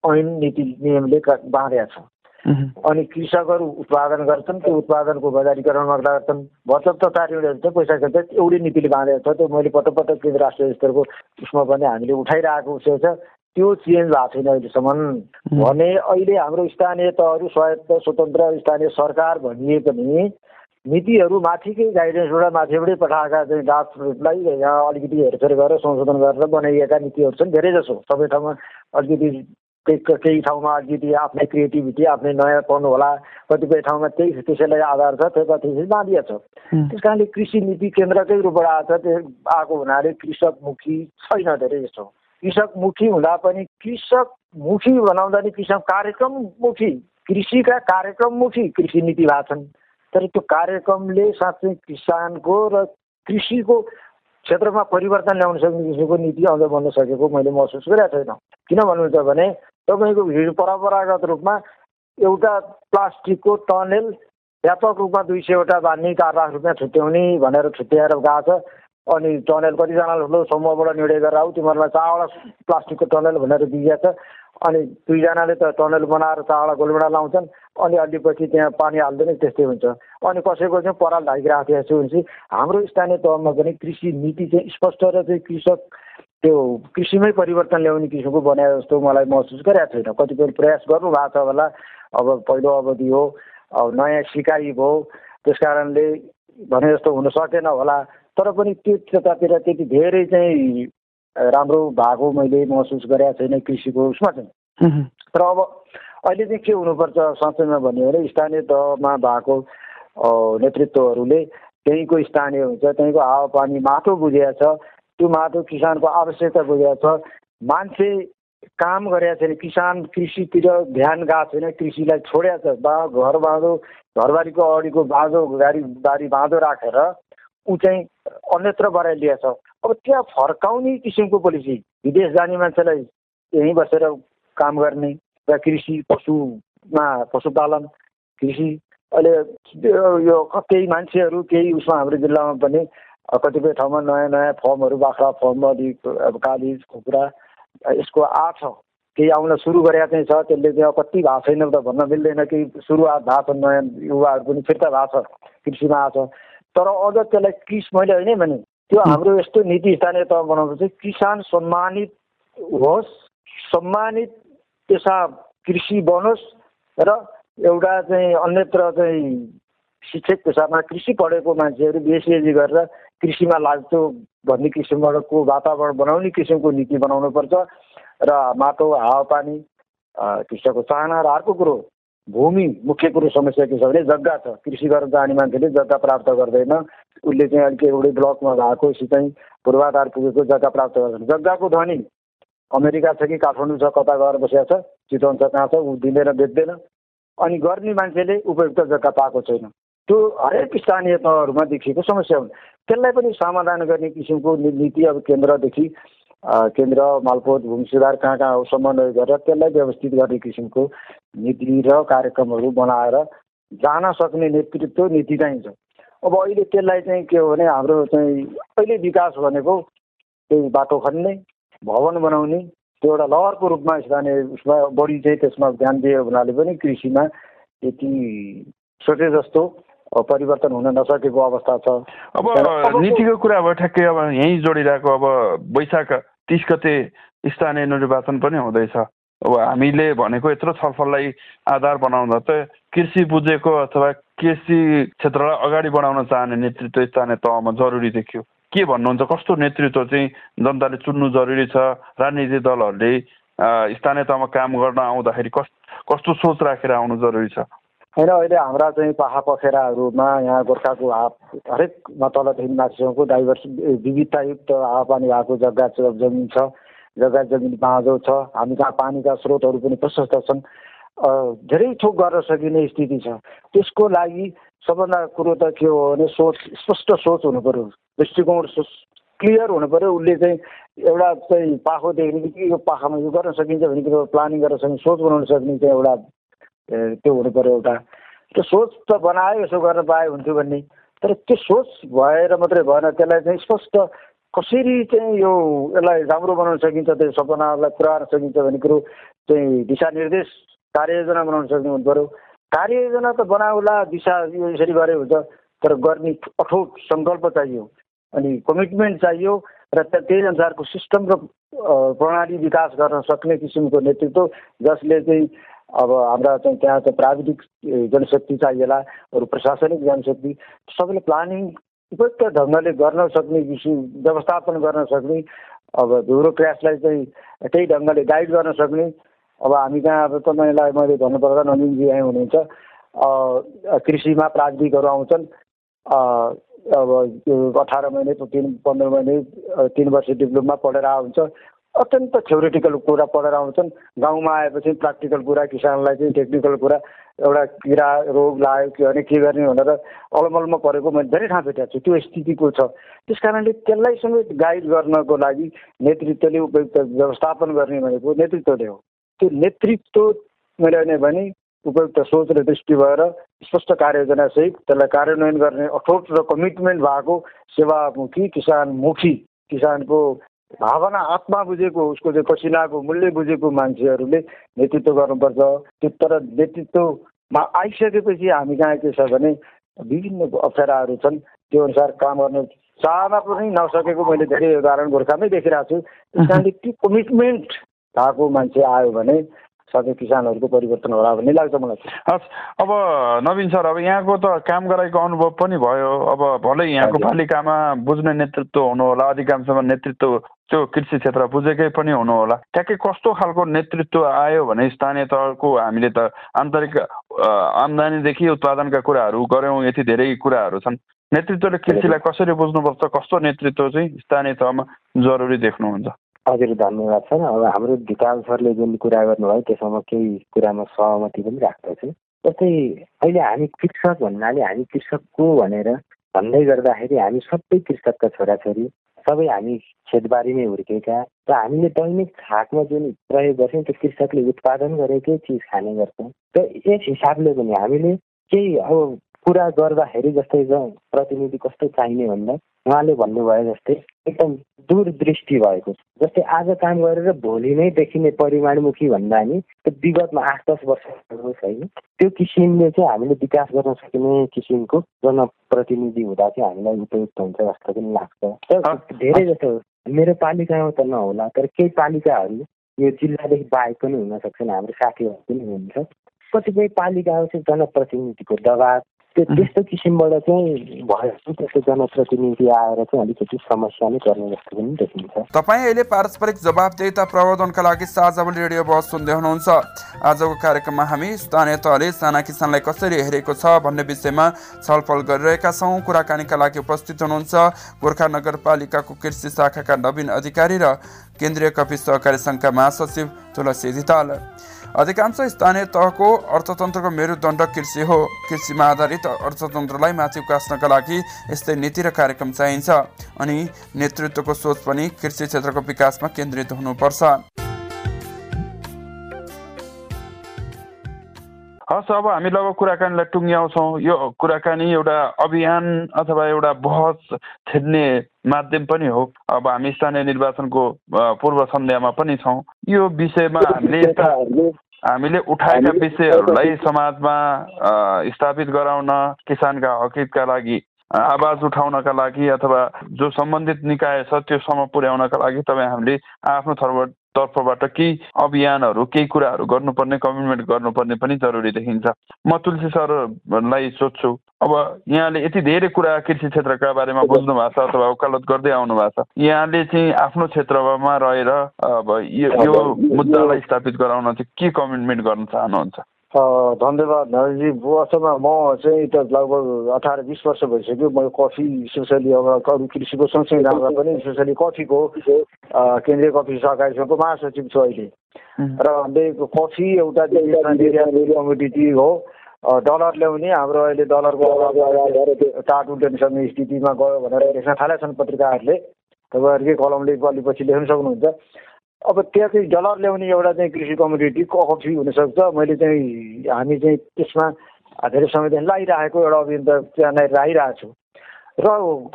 ऐन नीति नियमले बाँधेका छ अनि कृषकहरू उत्पादन गर्छन् त्यो उत्पादनको बजारीकरणमा गर्छन्। बचत तथा ऋणहरू चाहिँ पैसा खेल्छ एउटै नीतिले बाँधेको छ। त्यो मैले पटक पटक केन्द्र राष्ट्रिय स्तरको उसमा पनि हामीले उठाइरहेको विषय छ। त्यो चेन्ज भएको छैन अहिलेसम्म। भने अहिले हाम्रो स्थानीय तहहरू स्वायत्त स्वतन्त्र स्थानीय सरकार भनिए पनि नीतिहरू माथिकै गाइडेन्सबाट माथिबाटै पठाएका चाहिँ ग्रासरुटलाई यहाँ अलिकति हेरफेर गरेर संशोधन गरेर बनाइएका नीतिहरू छन्। धेरै जसो सबै ठाउँमा अलिकति केही ठाउँमा अलिकति आफ्नै क्रिएटिभिटी आफ्नै नयाँपन होला कतिपय ठाउँमा त्यही त्यसैलाई आधार छ त्यो कति बाँधिया छ। त्यस कारणले कृषि नीति केन्द्रकै रूपबाट आएको छ त्यो आएको हुनाले कृषकमुखी छैन धेरै जस्तो। कृषकमुखी हुँदा पनि कृषकमुखी बनाउँदा नि कृषक कार्यक्रममुखी कृषिका कार्यक्रममुखी कृषि नीति भएको छन्। तर त्यो कार्यक्रमले साँच्चै किसानको र कृषिको क्षेत्रमा परिवर्तन ल्याउन सक्ने किसिमको नीति अझ बन्न सकेको मैले महसुस गरेको छैन। किन भन्नुहुन्छ भने तपाईँको हिजो परम्परागत रूपमा एउटा प्लास्टिकको टनेल व्यापक रूपमा दुई सयवटा बाँध्ने चार लाख रुपियाँ छुट्याउने भनेर छुट्याएर गएको छ। अनि टनेल कतिजनाले ठुलो समूहबाट निर्णय गरेर आऊ तिमीहरूलाई चारवटा प्लास्टिकको टनेल भनेर दिइएको छ। अनि दुईजनाले त टनेल बनाएर चारवटा गोलबेडा लाउँछन्। अनि अलि पछि त्यहाँ पानी हाल्दैन त्यस्तै हुन्छ। अनि कसैको चाहिँ पराल ढाकिरहेको थियो भनेपछि हाम्रो स्थानीय तहमा पनि कृषि नीति चाहिँ स्पष्ट र चाहिँ कृषक त्यो कृषिमै परिवर्तन ल्याउने किसिमको बनाए जस्तो मलाई महसुस गरेको छैन। कतिपय प्रयास गर्नुभएको छ होला। अब पहिलो अवधि हो अब नयाँ सिकाइ भयो। त्यस कारणले भने जस्तो हुन सकेन होला। तर पनि त्यो त्यतातिर त्यति धेरै चाहिँ राम्रो भएको मैले महसुस गरेको छैन कृषिको उसमा चाहिँ। तर अब अहिले चाहिँ के हुनुपर्छ संस्थामा भन्यो भने स्थानीय तहमा भएको नेतृत्वहरूले त्यहीँको स्थानीय हुन्छ त्यहीँको हावापानी माटो बुझेको छ। त्यो माटो किसानको आवश्यकता बुझेको छ। मान्छे काम गरेका छैन किसान कृषितिर ध्यान गएको छैन कृषिलाई छोडेको छ। बा घर बाँधो घरबारीको अगाडिको बाँझो गाडी बारी बाँधो राखेर ऊ चाहिँ अन्यत्र बढाइलिएको छ। अब त्यहाँ फर्काउने किसिमको पोलिसी विदेश जाने मान्छेलाई यहीँ बसेर काम गर्ने र कृषि पशुमा पशुपालन कृषि अहिले यो केही मान्छेहरू केही उसमा हाम्रो जिल्लामा पनि कतिपय ठाउँमा नयाँ नयाँ फर्महरू बाख्रा फर्म अलिक अब कालिज कुखुरा यसको आठ छ केही आउन सुरु गरेका चाहिँ छ। त्यसले चाहिँ अब कति भएको छैन त भन्न मिल्दैन कि सुरुवात भएको छ नयाँ युवाहरू पनि फिर्ता भएको छ कृषिमा आएको छ। तर अझ त्यसलाई कृषि मैले होइन भने त्यो हाम्रो यस्तो नीति स्थानीय तह बनाउनु चाहिँ किसान सम्मानित होस् सम्मानित पेसा कृषि बनोस् र एउटा चाहिँ अन्यत्र चाहिँ शिक्षक पेसामा कृषि पढेको मान्छेहरू बिएसएजी गरेर कृषिमा लाग्छ भन्ने किसिमबाटको वातावरण बनाउने किसिमको नीति बनाउनुपर्छ र माटो हावापानी कृषकको चाहना र अर्को कुरो भूमि मुख्य कुरो समस्या के छ भने जग्गा छ। कृषि गर्न जाने मान्छेले जग्गा प्राप्त गर्दैन। उसले चाहिँ अलिक एउटै ब्लकमा भएको चाहिँ पूर्वाधार पुगेको जग्गा प्राप्त गर्दैन। जग्गाको धनी अमेरिका छ कि काठमाडौँ छ कता गएर बसेको छ चितवन छ कहाँ छ ऊ दिँदैन बेच्दैन। अनि गर्ने मान्छेले उपयुक्त जग्गा पाएको छैन। त्यो हरेक स्थानीय तहहरूमा देखिएको समस्या हुन्। त्यसलाई पनि समाधान गर्ने किसिमको नीति अब केन्द्रदेखि केन्द्र मालपोत भूमि सुधार कहाँ कहाँ हो समन्वय गरेर त्यसलाई व्यवस्थित गर्ने किसिमको नीति र कार्यक्रमहरू बनाएर जान सक्ने नेतृत्व नीति चाहिन्छ अब अहिले त्यसलाई चाहिँ के हो भने हाम्रो चाहिँ अहिले विकास भनेको त्यही बाटो खन्ने भवन बनाउने त्यो एउटा लहरको रूपमा स्थानीय उसमा बढी चाहिँ त्यसमा ध्यान दियो हुनाले पनि कृषिमा त्यति सोचे जस्तो परिवर्तन हुन नसकेको अवस्था छ। अब नीतिको कुरा अब ठ्याक्कै अब यहीँ जोडिरहेको अब वैशाख तिस गते स्थानीय निर्वाचन पनि हुँदैछ। अब हामीले भनेको यत्रो छलफललाई आधार बनाउँदा त कृषि बुझेको अथवा कृषि क्षेत्रलाई अगाडि बढाउन चाहने नेतृत्व स्थानीय तहमा जरुरी देखियो। के भन्नुहुन्छ कस्तो नेतृत्व चाहिँ जनताले चुन्नु जरुरी छ? राजनीतिक दलहरूले स्थानीय तहमा काम गर्न आउँदाखेरि कस कस्तो सोच राखेर आउनु जरुरी छ? होइन अहिले हाम्रा चाहिँ पाखा पखेराहरूमा यहाँ गोर्खाको हाप हरेक तलदेखि माथिसम्मको डाइभर्स विविधतायुक्त हावापानी भएको जग्गा जमिन छ जग्गा जमिन बाँझो छ हामी कहाँ पानीका स्रोतहरू पनि प्रशस्त छन्। धेरै थोक गर्न सकिने स्थिति छ। त्यसको लागि सबभन्दा कुरो त के हो भने सोच स्पष्ट सोच हुनु पऱ्यो दृष्टिकोण क्लियर हुनु पऱ्यो उसले चाहिँ एउटा चाहिँ पाखो देख्ने कि यो पाखामा यो गर्न सकिन्छ कुरो प्लानिङ गर्न सक्ने सोच बनाउन सक्ने चाहिँ एउटा त्यो हुनु पऱ्यो एउटा। त्यो सोच त बनायो यसो गर्न पाए हुन्थ्यो भन्ने। तर त्यो सोच भएर मात्रै भएन त्यसलाई चाहिँ स्पष्ट कसरी चाहिँ यो यसलाई राम्रो बनाउन सकिन्छ त्यो सपनालाई पुरा गर्न सकिन्छ भन्ने कुरो चाहिँ दिशानिर्देश कार्ययोजना बनाउन सक्ने हुनु पऱ्यो। कार्ययोजना त बनाउला दिशा यो यसरी गरे हुन्छ तर गर्ने अठोट सङ्कल्प चाहियो। अनि कमिटमेन्ट चाहियो र त्यही अनुसारको सिस्टम र प्रणाली विकास गर्न सक्ने किसिमको नेतृत्व जसले चाहिँ अब हाम्रा चाहिँ त्यहाँ चाहिँ प्राविधिक जनशक्ति चाहिएला अरू प्रशासनिक जनशक्ति सबैले प्लानिङ उपयुक्त ढङ्गले गर्न सक्ने किसिम व्यवस्थापन गर्न सक्ने अब धुरो क्रासलाई चाहिँ त्यही ढङ्गले गाइड गर्न सक्ने। अब हामी कहाँ अब तपाईँलाई मैले भन्नुपर्दा नन्दनजी यहाँ हुनुहुन्छ। कृषिमा प्राविधिकहरू आउँछन्। अब अठार महिने तिन पन्ध्र महिने तिन वर्ष डिप्लोमा पढेर आउँछ। अत्यन्त थ्योरिटिकल कुरा पढेर आउँछन्। गाउँमा आएपछि प्र्याक्टिकल कुरा किसानलाई चाहिँ टेक्निकल कुरा एउटा किरा रोग लाग्यो के भने के गर्ने भनेर अलमलमा परेको मैले धेरै ठाउँ भेटेको छु। त्यो स्थितिको छ। त्यस कारणले त्यसलाई समेत गाइड गर्नको लागि नेतृत्वले उपयुक्त व्यवस्थापन गर्ने भनेको नेतृत्वले हो। त्यो नेतृत्व मैले भने उपयुक्त सोच र दृष्टि भएर स्पष्ट कार्ययोजनासहित त्यसलाई कार्यान्वयन गर्ने अठोट र कमिटमेन्ट भएको सेवामुखी किसानमुखी किसानको भावना आत्मा बुझेको उसको चाहिँ पसिनाको मूल्य बुझेको मान्छेहरूले नेतृत्व गर्नुपर्छ। त्यो तर नेतृत्वमा आइसकेपछि हामी कहाँ के छ भने विभिन्न अप्ठ्याराहरू छन्। त्यो अनुसार काम गर्न चाहना पनि नसकेको मैले धेरै उदाहरण गोर्खामै देखिरहेको छु। त्यस कारणले त्यो कमिटमेन्ट भएको मान्छे आयो भने सधैँ किसानहरूको परिवर्तन होला भन्ने लाग्छ मलाई। हस् अब नवीन सर अब यहाँको त काम गराएको अनुभव पनि भयो। अब भलै यहाँको पालिकामा बुझ्ने नेतृत्व हुनु होला अधिकांशमा नेतृत्व त्यो कृषि क्षेत्र बुझेकै पनि हुनुहोला ट्याक्कै कस्तो खालको नेतृत्व आयो भने स्थानीय तहको हामीले त आन्तरिक आम्दानीदेखि उत्पादनका कुराहरू गऱ्यौँ यति धेरै कुराहरू छन्। नेतृत्वले कृषिलाई कसरी बुझ्नुपर्छ कस्तो नेतृत्व चाहिँ स्थानीय तहमा जरुरी देख्नुहुन्छ? हजुर धन्यवाद सर। अब हाम्रो ढिकाल सरले जुन कुरा गर्नुभयो त्यसमा केही कुरामा सहमति पनि राख्दछु। जस्तै अहिले हामी कृषक भन्नाले हामी कृषकको भनेर भन्दै गर्दाखेरि हामी सबै कृषकका छोराछोरी सबै हामी खेतबारी हुर्केका र हामीले दैनिक छाकमा जुन प्रयोग गर्छौँ त्यो कृषकले उत्पादन गरेकै चिज खाने गर्छौँ। र यस हिसाबले पनि हामीले केही अब कुरा गर्दाखेरि जस्तै प्रतिनिधि कस्तो चाहिने भन्दा उहाँले भन्नुभयो जस्तै एकदम दूरदृष्टि भएको जस्तै आज काम गरेर भोलि नै देखिने परिमाणमुखी भन्दा नि त्यो विगतमा आठ दस वर्ष छैन। त्यो किसिमले चाहिँ हामीले विकास गर्न सकिने किसिमको जनप्रतिनिधि हुँदा चाहिँ हामीलाई उपयुक्त हुन्छ जस्तो पनि लाग्छ। धेरै जस्तो मेरो पालिकामा त नहोला तर केही पालिकाहरू यो जिल्लादेखि बाहेक पनि हुन सक्छन् हाम्रो साथीहरू पनि हुनुहुन्छ कतिपय पालिकाहरू चाहिँ जनप्रतिनिधिको दबाब त्यो त्यस्तो किसिमबाट चाहिँ भयो त्यस्तो जनप्रतिनिधि आएर चाहिँ अलिकति समस्या नै गर्ने जस्तो पनि देखिन्छ तपाईँ अहिले पारस्परिक जवाबदेता प्रवर्धनका लागि साझावली रेडियो बस सुन्दै हुनुहुन्छ आजको कार्यक्रममा हामी स्थानीय तहले साना किसानलाई कसरी हेरेको छ भन्ने विषयमा छलफल गरिरहेका छौँ कुराकानीका लागि उपस्थित हुनुहुन्छ गोर्खा नगरपालिकाको कृषि शाखाका नवीन अधिकारी र केन्द्रीय कपी सहकारी सङ्घका महासचिव तुलसी धिताल अधिकांश स्थानीय तहको अर्थतन्त्रको मेरुदण्ड कृषि हो। कृषिमा आधारित अर्थतन्त्रलाई माथि उकास्नका लागि यस्तै नीति र कार्यक्रम चाहिन्छ अनि नेतृत्वको सोच पनि कृषि क्षेत्रको विकासमा केन्द्रित हुनुपर्छ। हस् अब हामी लगभग कुराकानीलाई टुङ्ग्याउँछौँ यो कुराकानी एउटा अभियान अथवा एउटा बहस छेड्ने माध्यम पनि हो। अब हामी स्थानीय निर्वाचनको पूर्व सन्ध्यामा पनि छौँ। यो विषयमा हामीले हामीले उठाएका विषयहरूलाई समाजमा स्थापित गराउन किसानका हकितका लागि आवाज उठाउनका लागि अथवा जो सम्बन्धित निकाय छ त्योसम्म पुर्याउनका लागि तपाईँ हामीले आफ्नो तर्फ तर्फबाट केही अभियानहरू केही कुराहरू गर्नुपर्ने कमिटमेन्ट गर्नुपर्ने पनि जरुरी देखिन्छ। म तुलसी सरलाई सोध्छु अब यहाँले यति धेरै कुरा कृषि क्षेत्रका बारेमा बुझ्नु भएको छ अथवा वकालत गर्दै आउनु भएको छ। यहाँले चाहिँ आफ्नो क्षेत्रमा रहेर अब यो मुद्दालाई स्थापित गराउन चाहिँ के कमिटमेन्ट गर्न चाहनुहुन्छ? धन्यवाद नरेशजी वास्तवमा म चाहिँ त लगभग अठार बिस वर्ष भइसक्यो। म कफी स्पेसली अब अरू कृषिको सँगसँगै जाँदा पनि स्पेसली कफीको केन्द्रीय कफी सहकारी सङ्घको महासचिव छु अहिले। र कफी एउटा कमोडिटी हो। डलर ल्याउने हाम्रो अहिले डलरको टाट सक्ने स्थितिमा गयो भनेर लेख्न थालेका छन् पत्रिकाहरूले तपाईँहरूकै कलमले पछि लेख्न सक्नुहुन्छ। अब त्यहाँ चाहिँ डलर ल्याउने एउटा चाहिँ कृषि कमोडिटी कफी हुनसक्छ। मैले चाहिँ हामी चाहिँ त्यसमा धेरै समयदेखि लगाइरहेको एउटा अभियान त त्यहाँ लगाइरहेको छु। र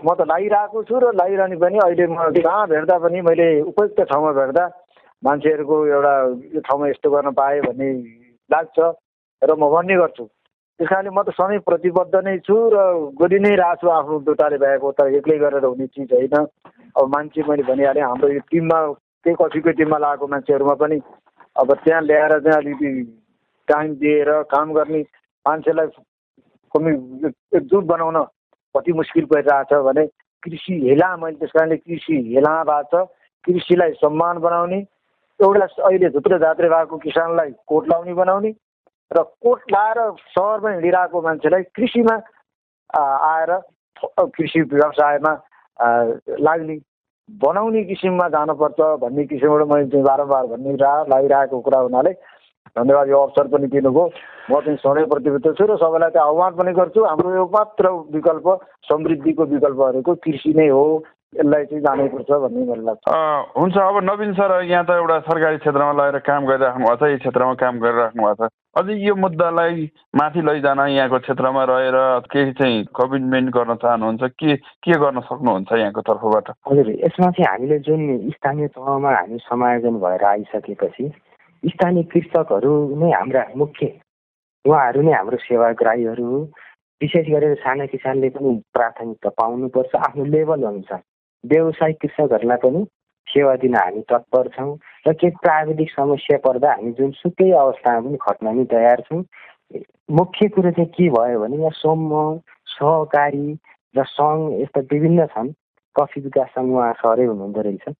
म त लगाइरहेको छु र लगाइरहने पनि अहिले म कहाँ भेट्दा पनि मैले उपयुक्त ठाउँमा भेट्दा मान्छेहरूको एउटा यो ठाउँमा यस्तो गर्न पाएँ भन्ने लाग्छ र म भन्ने गर्छु। त्यस कारणले म त सधैँ प्रतिबद्ध नै छु र गरि नै रहेको छु आफ्नो दुटाले भएको त एक्लै गरेर हुने चिज होइन। अब मान्छे मैले भनिहालेँ हाम्रो यो टिममा त्यही कफीको टिममा लगाएको मान्छेहरूमा पनि अब त्यहाँ ल्याएर चाहिँ अलिकति टाइम दिएर काम गर्ने मान्छेलाई कमी एकजुट बनाउन कति मुस्किल परिरहेछ भने कृषि हेला मैले त्यस कारणले कृषि हेला भएको छ। कृषिलाई सम्मान बनाउने एउटा अहिले झुत्रे झात्रे भएको किसानलाई कोट लाउने बनाउने र कोट लाएर सहरमा हिँडिरहेको मान्छेलाई कृषिमा आएर कृषि व्यवसायमा लाग्ने बनाउने किसिममा जानुपर्छ भन्ने किसिमबाट मैले चाहिँ बारम्बार भन्ने लागिरहेको कुरा हुनाले धन्यवाद यो अवसर पनि दिनुभयो। म चाहिँ सधैँ प्रतिबद्ध छु र सबैलाई चाहिँ आह्वान पनि गर्छु। हाम्रो यो मात्र विकल्प समृद्धिको विकल्पहरूको कृषि नै हो। यसलाई चाहिँ जानैपर्छ भन्ने मलाई लाग्छ। हुन्छ अब नवीन सर यहाँ त एउटा सरकारी क्षेत्रमा लगेर काम गरिराख्नु भएको छ यो क्षेत्रमा काम गरिराख्नु भएको छ। अझै यो मुद्दालाई माथि लैजान यहाँको क्षेत्रमा रहेर केही चाहिँ कमिटमेन्ट गर्न चाहनुहुन्छ के के गर्न सक्नुहुन्छ यहाँको तर्फबाट? हजुर यसमा चाहिँ हामीले जुन स्थानीय तहमा हामी समायोजन भएर आइसकेपछि स्थानीय कृषकहरू नै हाम्रा मुख्य उहाँहरू नै हाम्रो सेवाग्राहीहरू विशेष गरेर साना किसानले पनि प्राथमिकता पाउनुपर्छ आफ्नो लेभल अनुसार। व्यवसायिक कृषकहरूलाई पनि सेवा दिन हामी तत्पर छौँ र केही प्राविधिक समस्या पर्दा हामी जुनसुकै अवस्थामा पनि खट्न नि तयार छौँ। मुख्य कुरो चाहिँ के भयो भने यहाँ समूह सहकारी र सङ्घ यस्ता विभिन्न छन् कफी विकास सङ्घ उहाँ सरै हुनुहुँदो रहेछ।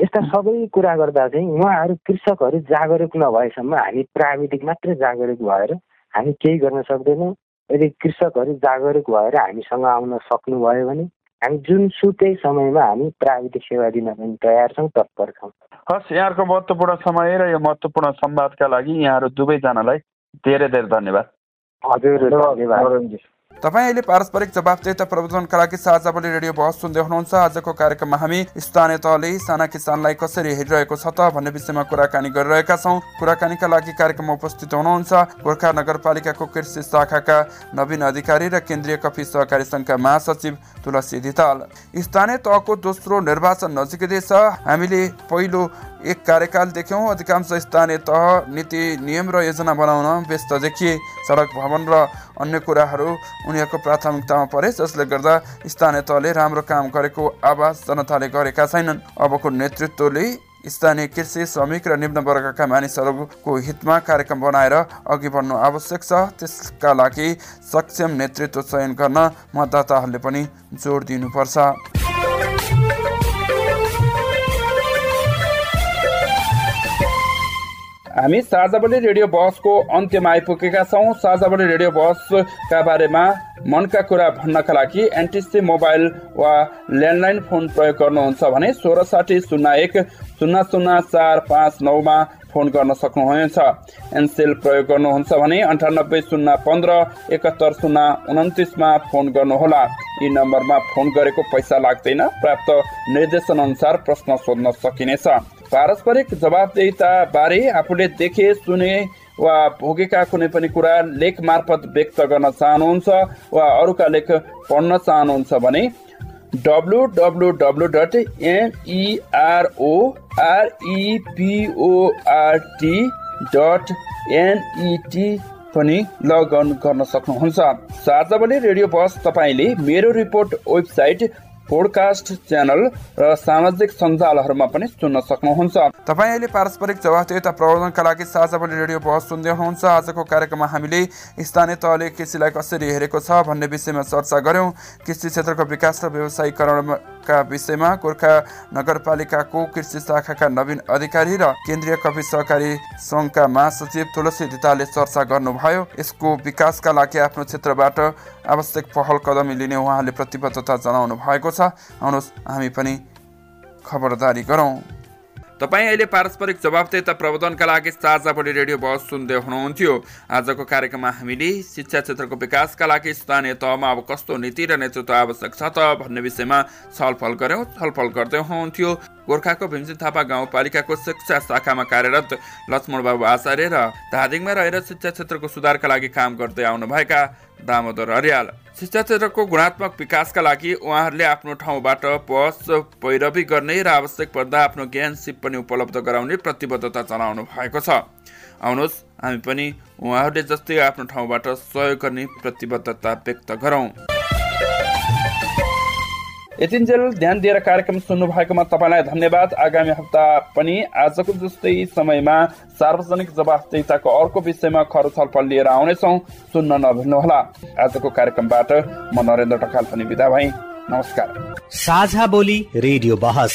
यस्ता सबै कुरा गर्दा चाहिँ उहाँहरू कृषकहरू जागरुक नभएसम्म हामी प्राविधिक मात्रै जागरुक भएर हामी केही गर्न सक्दैनौँ। यदि कृषकहरू जागरुक भएर हामीसँग आउन सक्नुभयो भने हामी जुनसुकै समयमा हामी प्राविधिक सेवा दिन पनि तयार छौँ तत्पर छौँ। हस् यहाँहरूको महत्त्वपूर्ण समय र यो महत्त्वपूर्ण संवादका लागि यहाँहरू दुवैजनालाई धेरै धेरै धन्यवाद। हजुर धन्यवाद तपाईँ अहिले पारस्परिक जवाबदेता प्रबन्धनका लागि साझा बोली रेडियो बहस सुन्दै हुनुहुन्छ। आजको कार्यक्रममा हामी स्थानीय तहले साना किसानलाई कसरी हेरिरहेको छ त भन्ने विषयमा कुराकानी गरिरहेका छौँ। कुराकानीका लागि कार्यक्रममा उपस्थित हुनुहुन्छ गोर्खा नगरपालिकाको कृषि शाखाका नवीन अधिकारी र केन्द्रीय कफी सहकारी सङ्घका महासचिव तुलसी धिताल स्थानीय तहको दोस्रो निर्वाचन नजिकै छ। हामीले पहिलो एक कार्यकाल देख्यौँ। अधिकांश स्थानीय तह नीति नियम र योजना बनाउन व्यस्त। देखिए सडक भवन र अन्य कुराहरू उनीहरूको प्राथमिकतामा परे जसले गर्दा स्थानीय तहले राम्रो काम गरेको आवाज जनताले गरेका छैनन्। अबको नेतृत्वले स्थानीय कृषि श्रमिक र निम्न वर्गका मानिसहरूको हितमा कार्यक्रम बनाएर अघि बढ्नु आवश्यक छ। त्यसका लागि सक्षम नेतृत्व चयन गर्न मतदाताहरूले पनि जोड दिनुपर्छ। हामी साझाबली रेडियो बहसको अन्त्यमा आइपुगेका छौँ। साझाबली रेडियो बहसका बारेमा मनका कुरा भन्नका लागि एनटिसी मोबाइल वा ल्यान्डलाइन फोन प्रयोग गर्नुहुन्छ भने सोह्र साठी शून्य एक शून्य शून्य चार पाँच नौमा फोन गर्न सक्नुहुनेछ। एनसेल प्रयोग गर्नुहुन्छ भने अन्ठानब्बे शून्य पन्ध्र एकहत्तर शून्य उन्तिसमा फोन गर्नुहोला। यी नम्बरमा फोन गरेको पैसा लाग्दैन। प्राप्त निर्देशन अनुसार प्रश्न सोध्न सकिनेछ। पारस्परिक जवाबदेता बारे आफूले देखे सुने वा भोगेका कुनै पनि कुरा लेख मार्फत व्यक्त गर्न चाहनुहुन्छ वा अरूका लेख पढ्न चाहनुहुन्छ भने W W W dot एनइआरओआरइपिओआरटी dot net पनि लगअन गर्न सक्नुहुन्छ। साझावली रेडियो बस तपाईँले मेरो रिपोर्ट वेबसाइट पोडकास्ट च्यानल र सामाजिक सञ्जालहरूमा पनि सुन्न सक्नुहुन्छ। तपाईँ अहिले पारस्परिक जवाफदेता प्रवर्धनका लागि साझा बोली रेडियो बहस सुन्दै हुनुहुन्छ। आजको कार्यक्रममा हामीले स्थानीय तहले कृषिलाई कसरी हेरेको छ भन्ने विषयमा चर्चा गऱ्यौँ। कृषि क्षेत्रको विकास र व्यवसायीकरणका विषयमा गोर्खा नगरपालिकाको कृषि शाखाका नवीन अधिकारी र केन्द्रीय कवि सहकारी सङ्घका महासचिव तुलसी दिताले चर्चा गर्नुभयो। यसको विकासका लागि आफ्नो क्षेत्रबाट आवश्यक पहल कदमी लिने उहाँले प्रतिबद्धता जनाउनु भएको छ आउनुहोस् हामी पनि खबरदारी गरौँ। तपाईँ अहिले पारस्परिक जवाबदेता प्रबन्धनका लागि बढी रेडियो बस सुन्दै हुनुहुन्थ्यो। आजको कार्यक्रममा हामीले शिक्षा क्षेत्रको विकासका लागि स्थानीय तहमा अब कस्तो नीति र नेतृत्व आवश्यक छ त भन्ने विषयमा छलफल गऱ्यौँ छलफल गर्दै हुनुहुन्थ्यो। गोर्खाको भीमसिंह थापा गाउँपालिकाको शिक्षा शाखामा कार्यरत लक्ष्मण बाबु आचार्य र धादिङमा रहेर शिक्षा क्षेत्रको सुधारका लागि काम गर्दै आउनुभएका दामोदर अर्याल शिक्षा क्षेत्रको गुणात्मक विकासका लागि उहाँहरूले आफ्नो ठाउँबाट पस पैरवी गर्ने र आवश्यक पर्दा आफ्नो ज्ञान सिप पनि उपलब्ध गराउने प्रतिबद्धता जनाउनु भएको छ। आउनुहोस् हामी पनि उहाँहरूले जस्तै आफ्नो ठाउँबाट सहयोग गर्ने प्रतिबद्धता व्यक्त गरौँ। यतिन्जेल ध्यान दिएर कार्यक्रम सुन्नु भएकोमा तपाईँलाई धन्यवाद। आगामी हप्ता पनि आजको जस्तै समयमा सार्वजनिक जवाफदेताको अर्को विषयमा खर छलफल लिएर आउनेछौँ। सुन्न नभुल्नुहोला। आजको कार्यक्रमबाट म नरेन्द्र ढकाल पनि बिदा भएँ। नमस्कार। साझा बोली रेडियो बहस।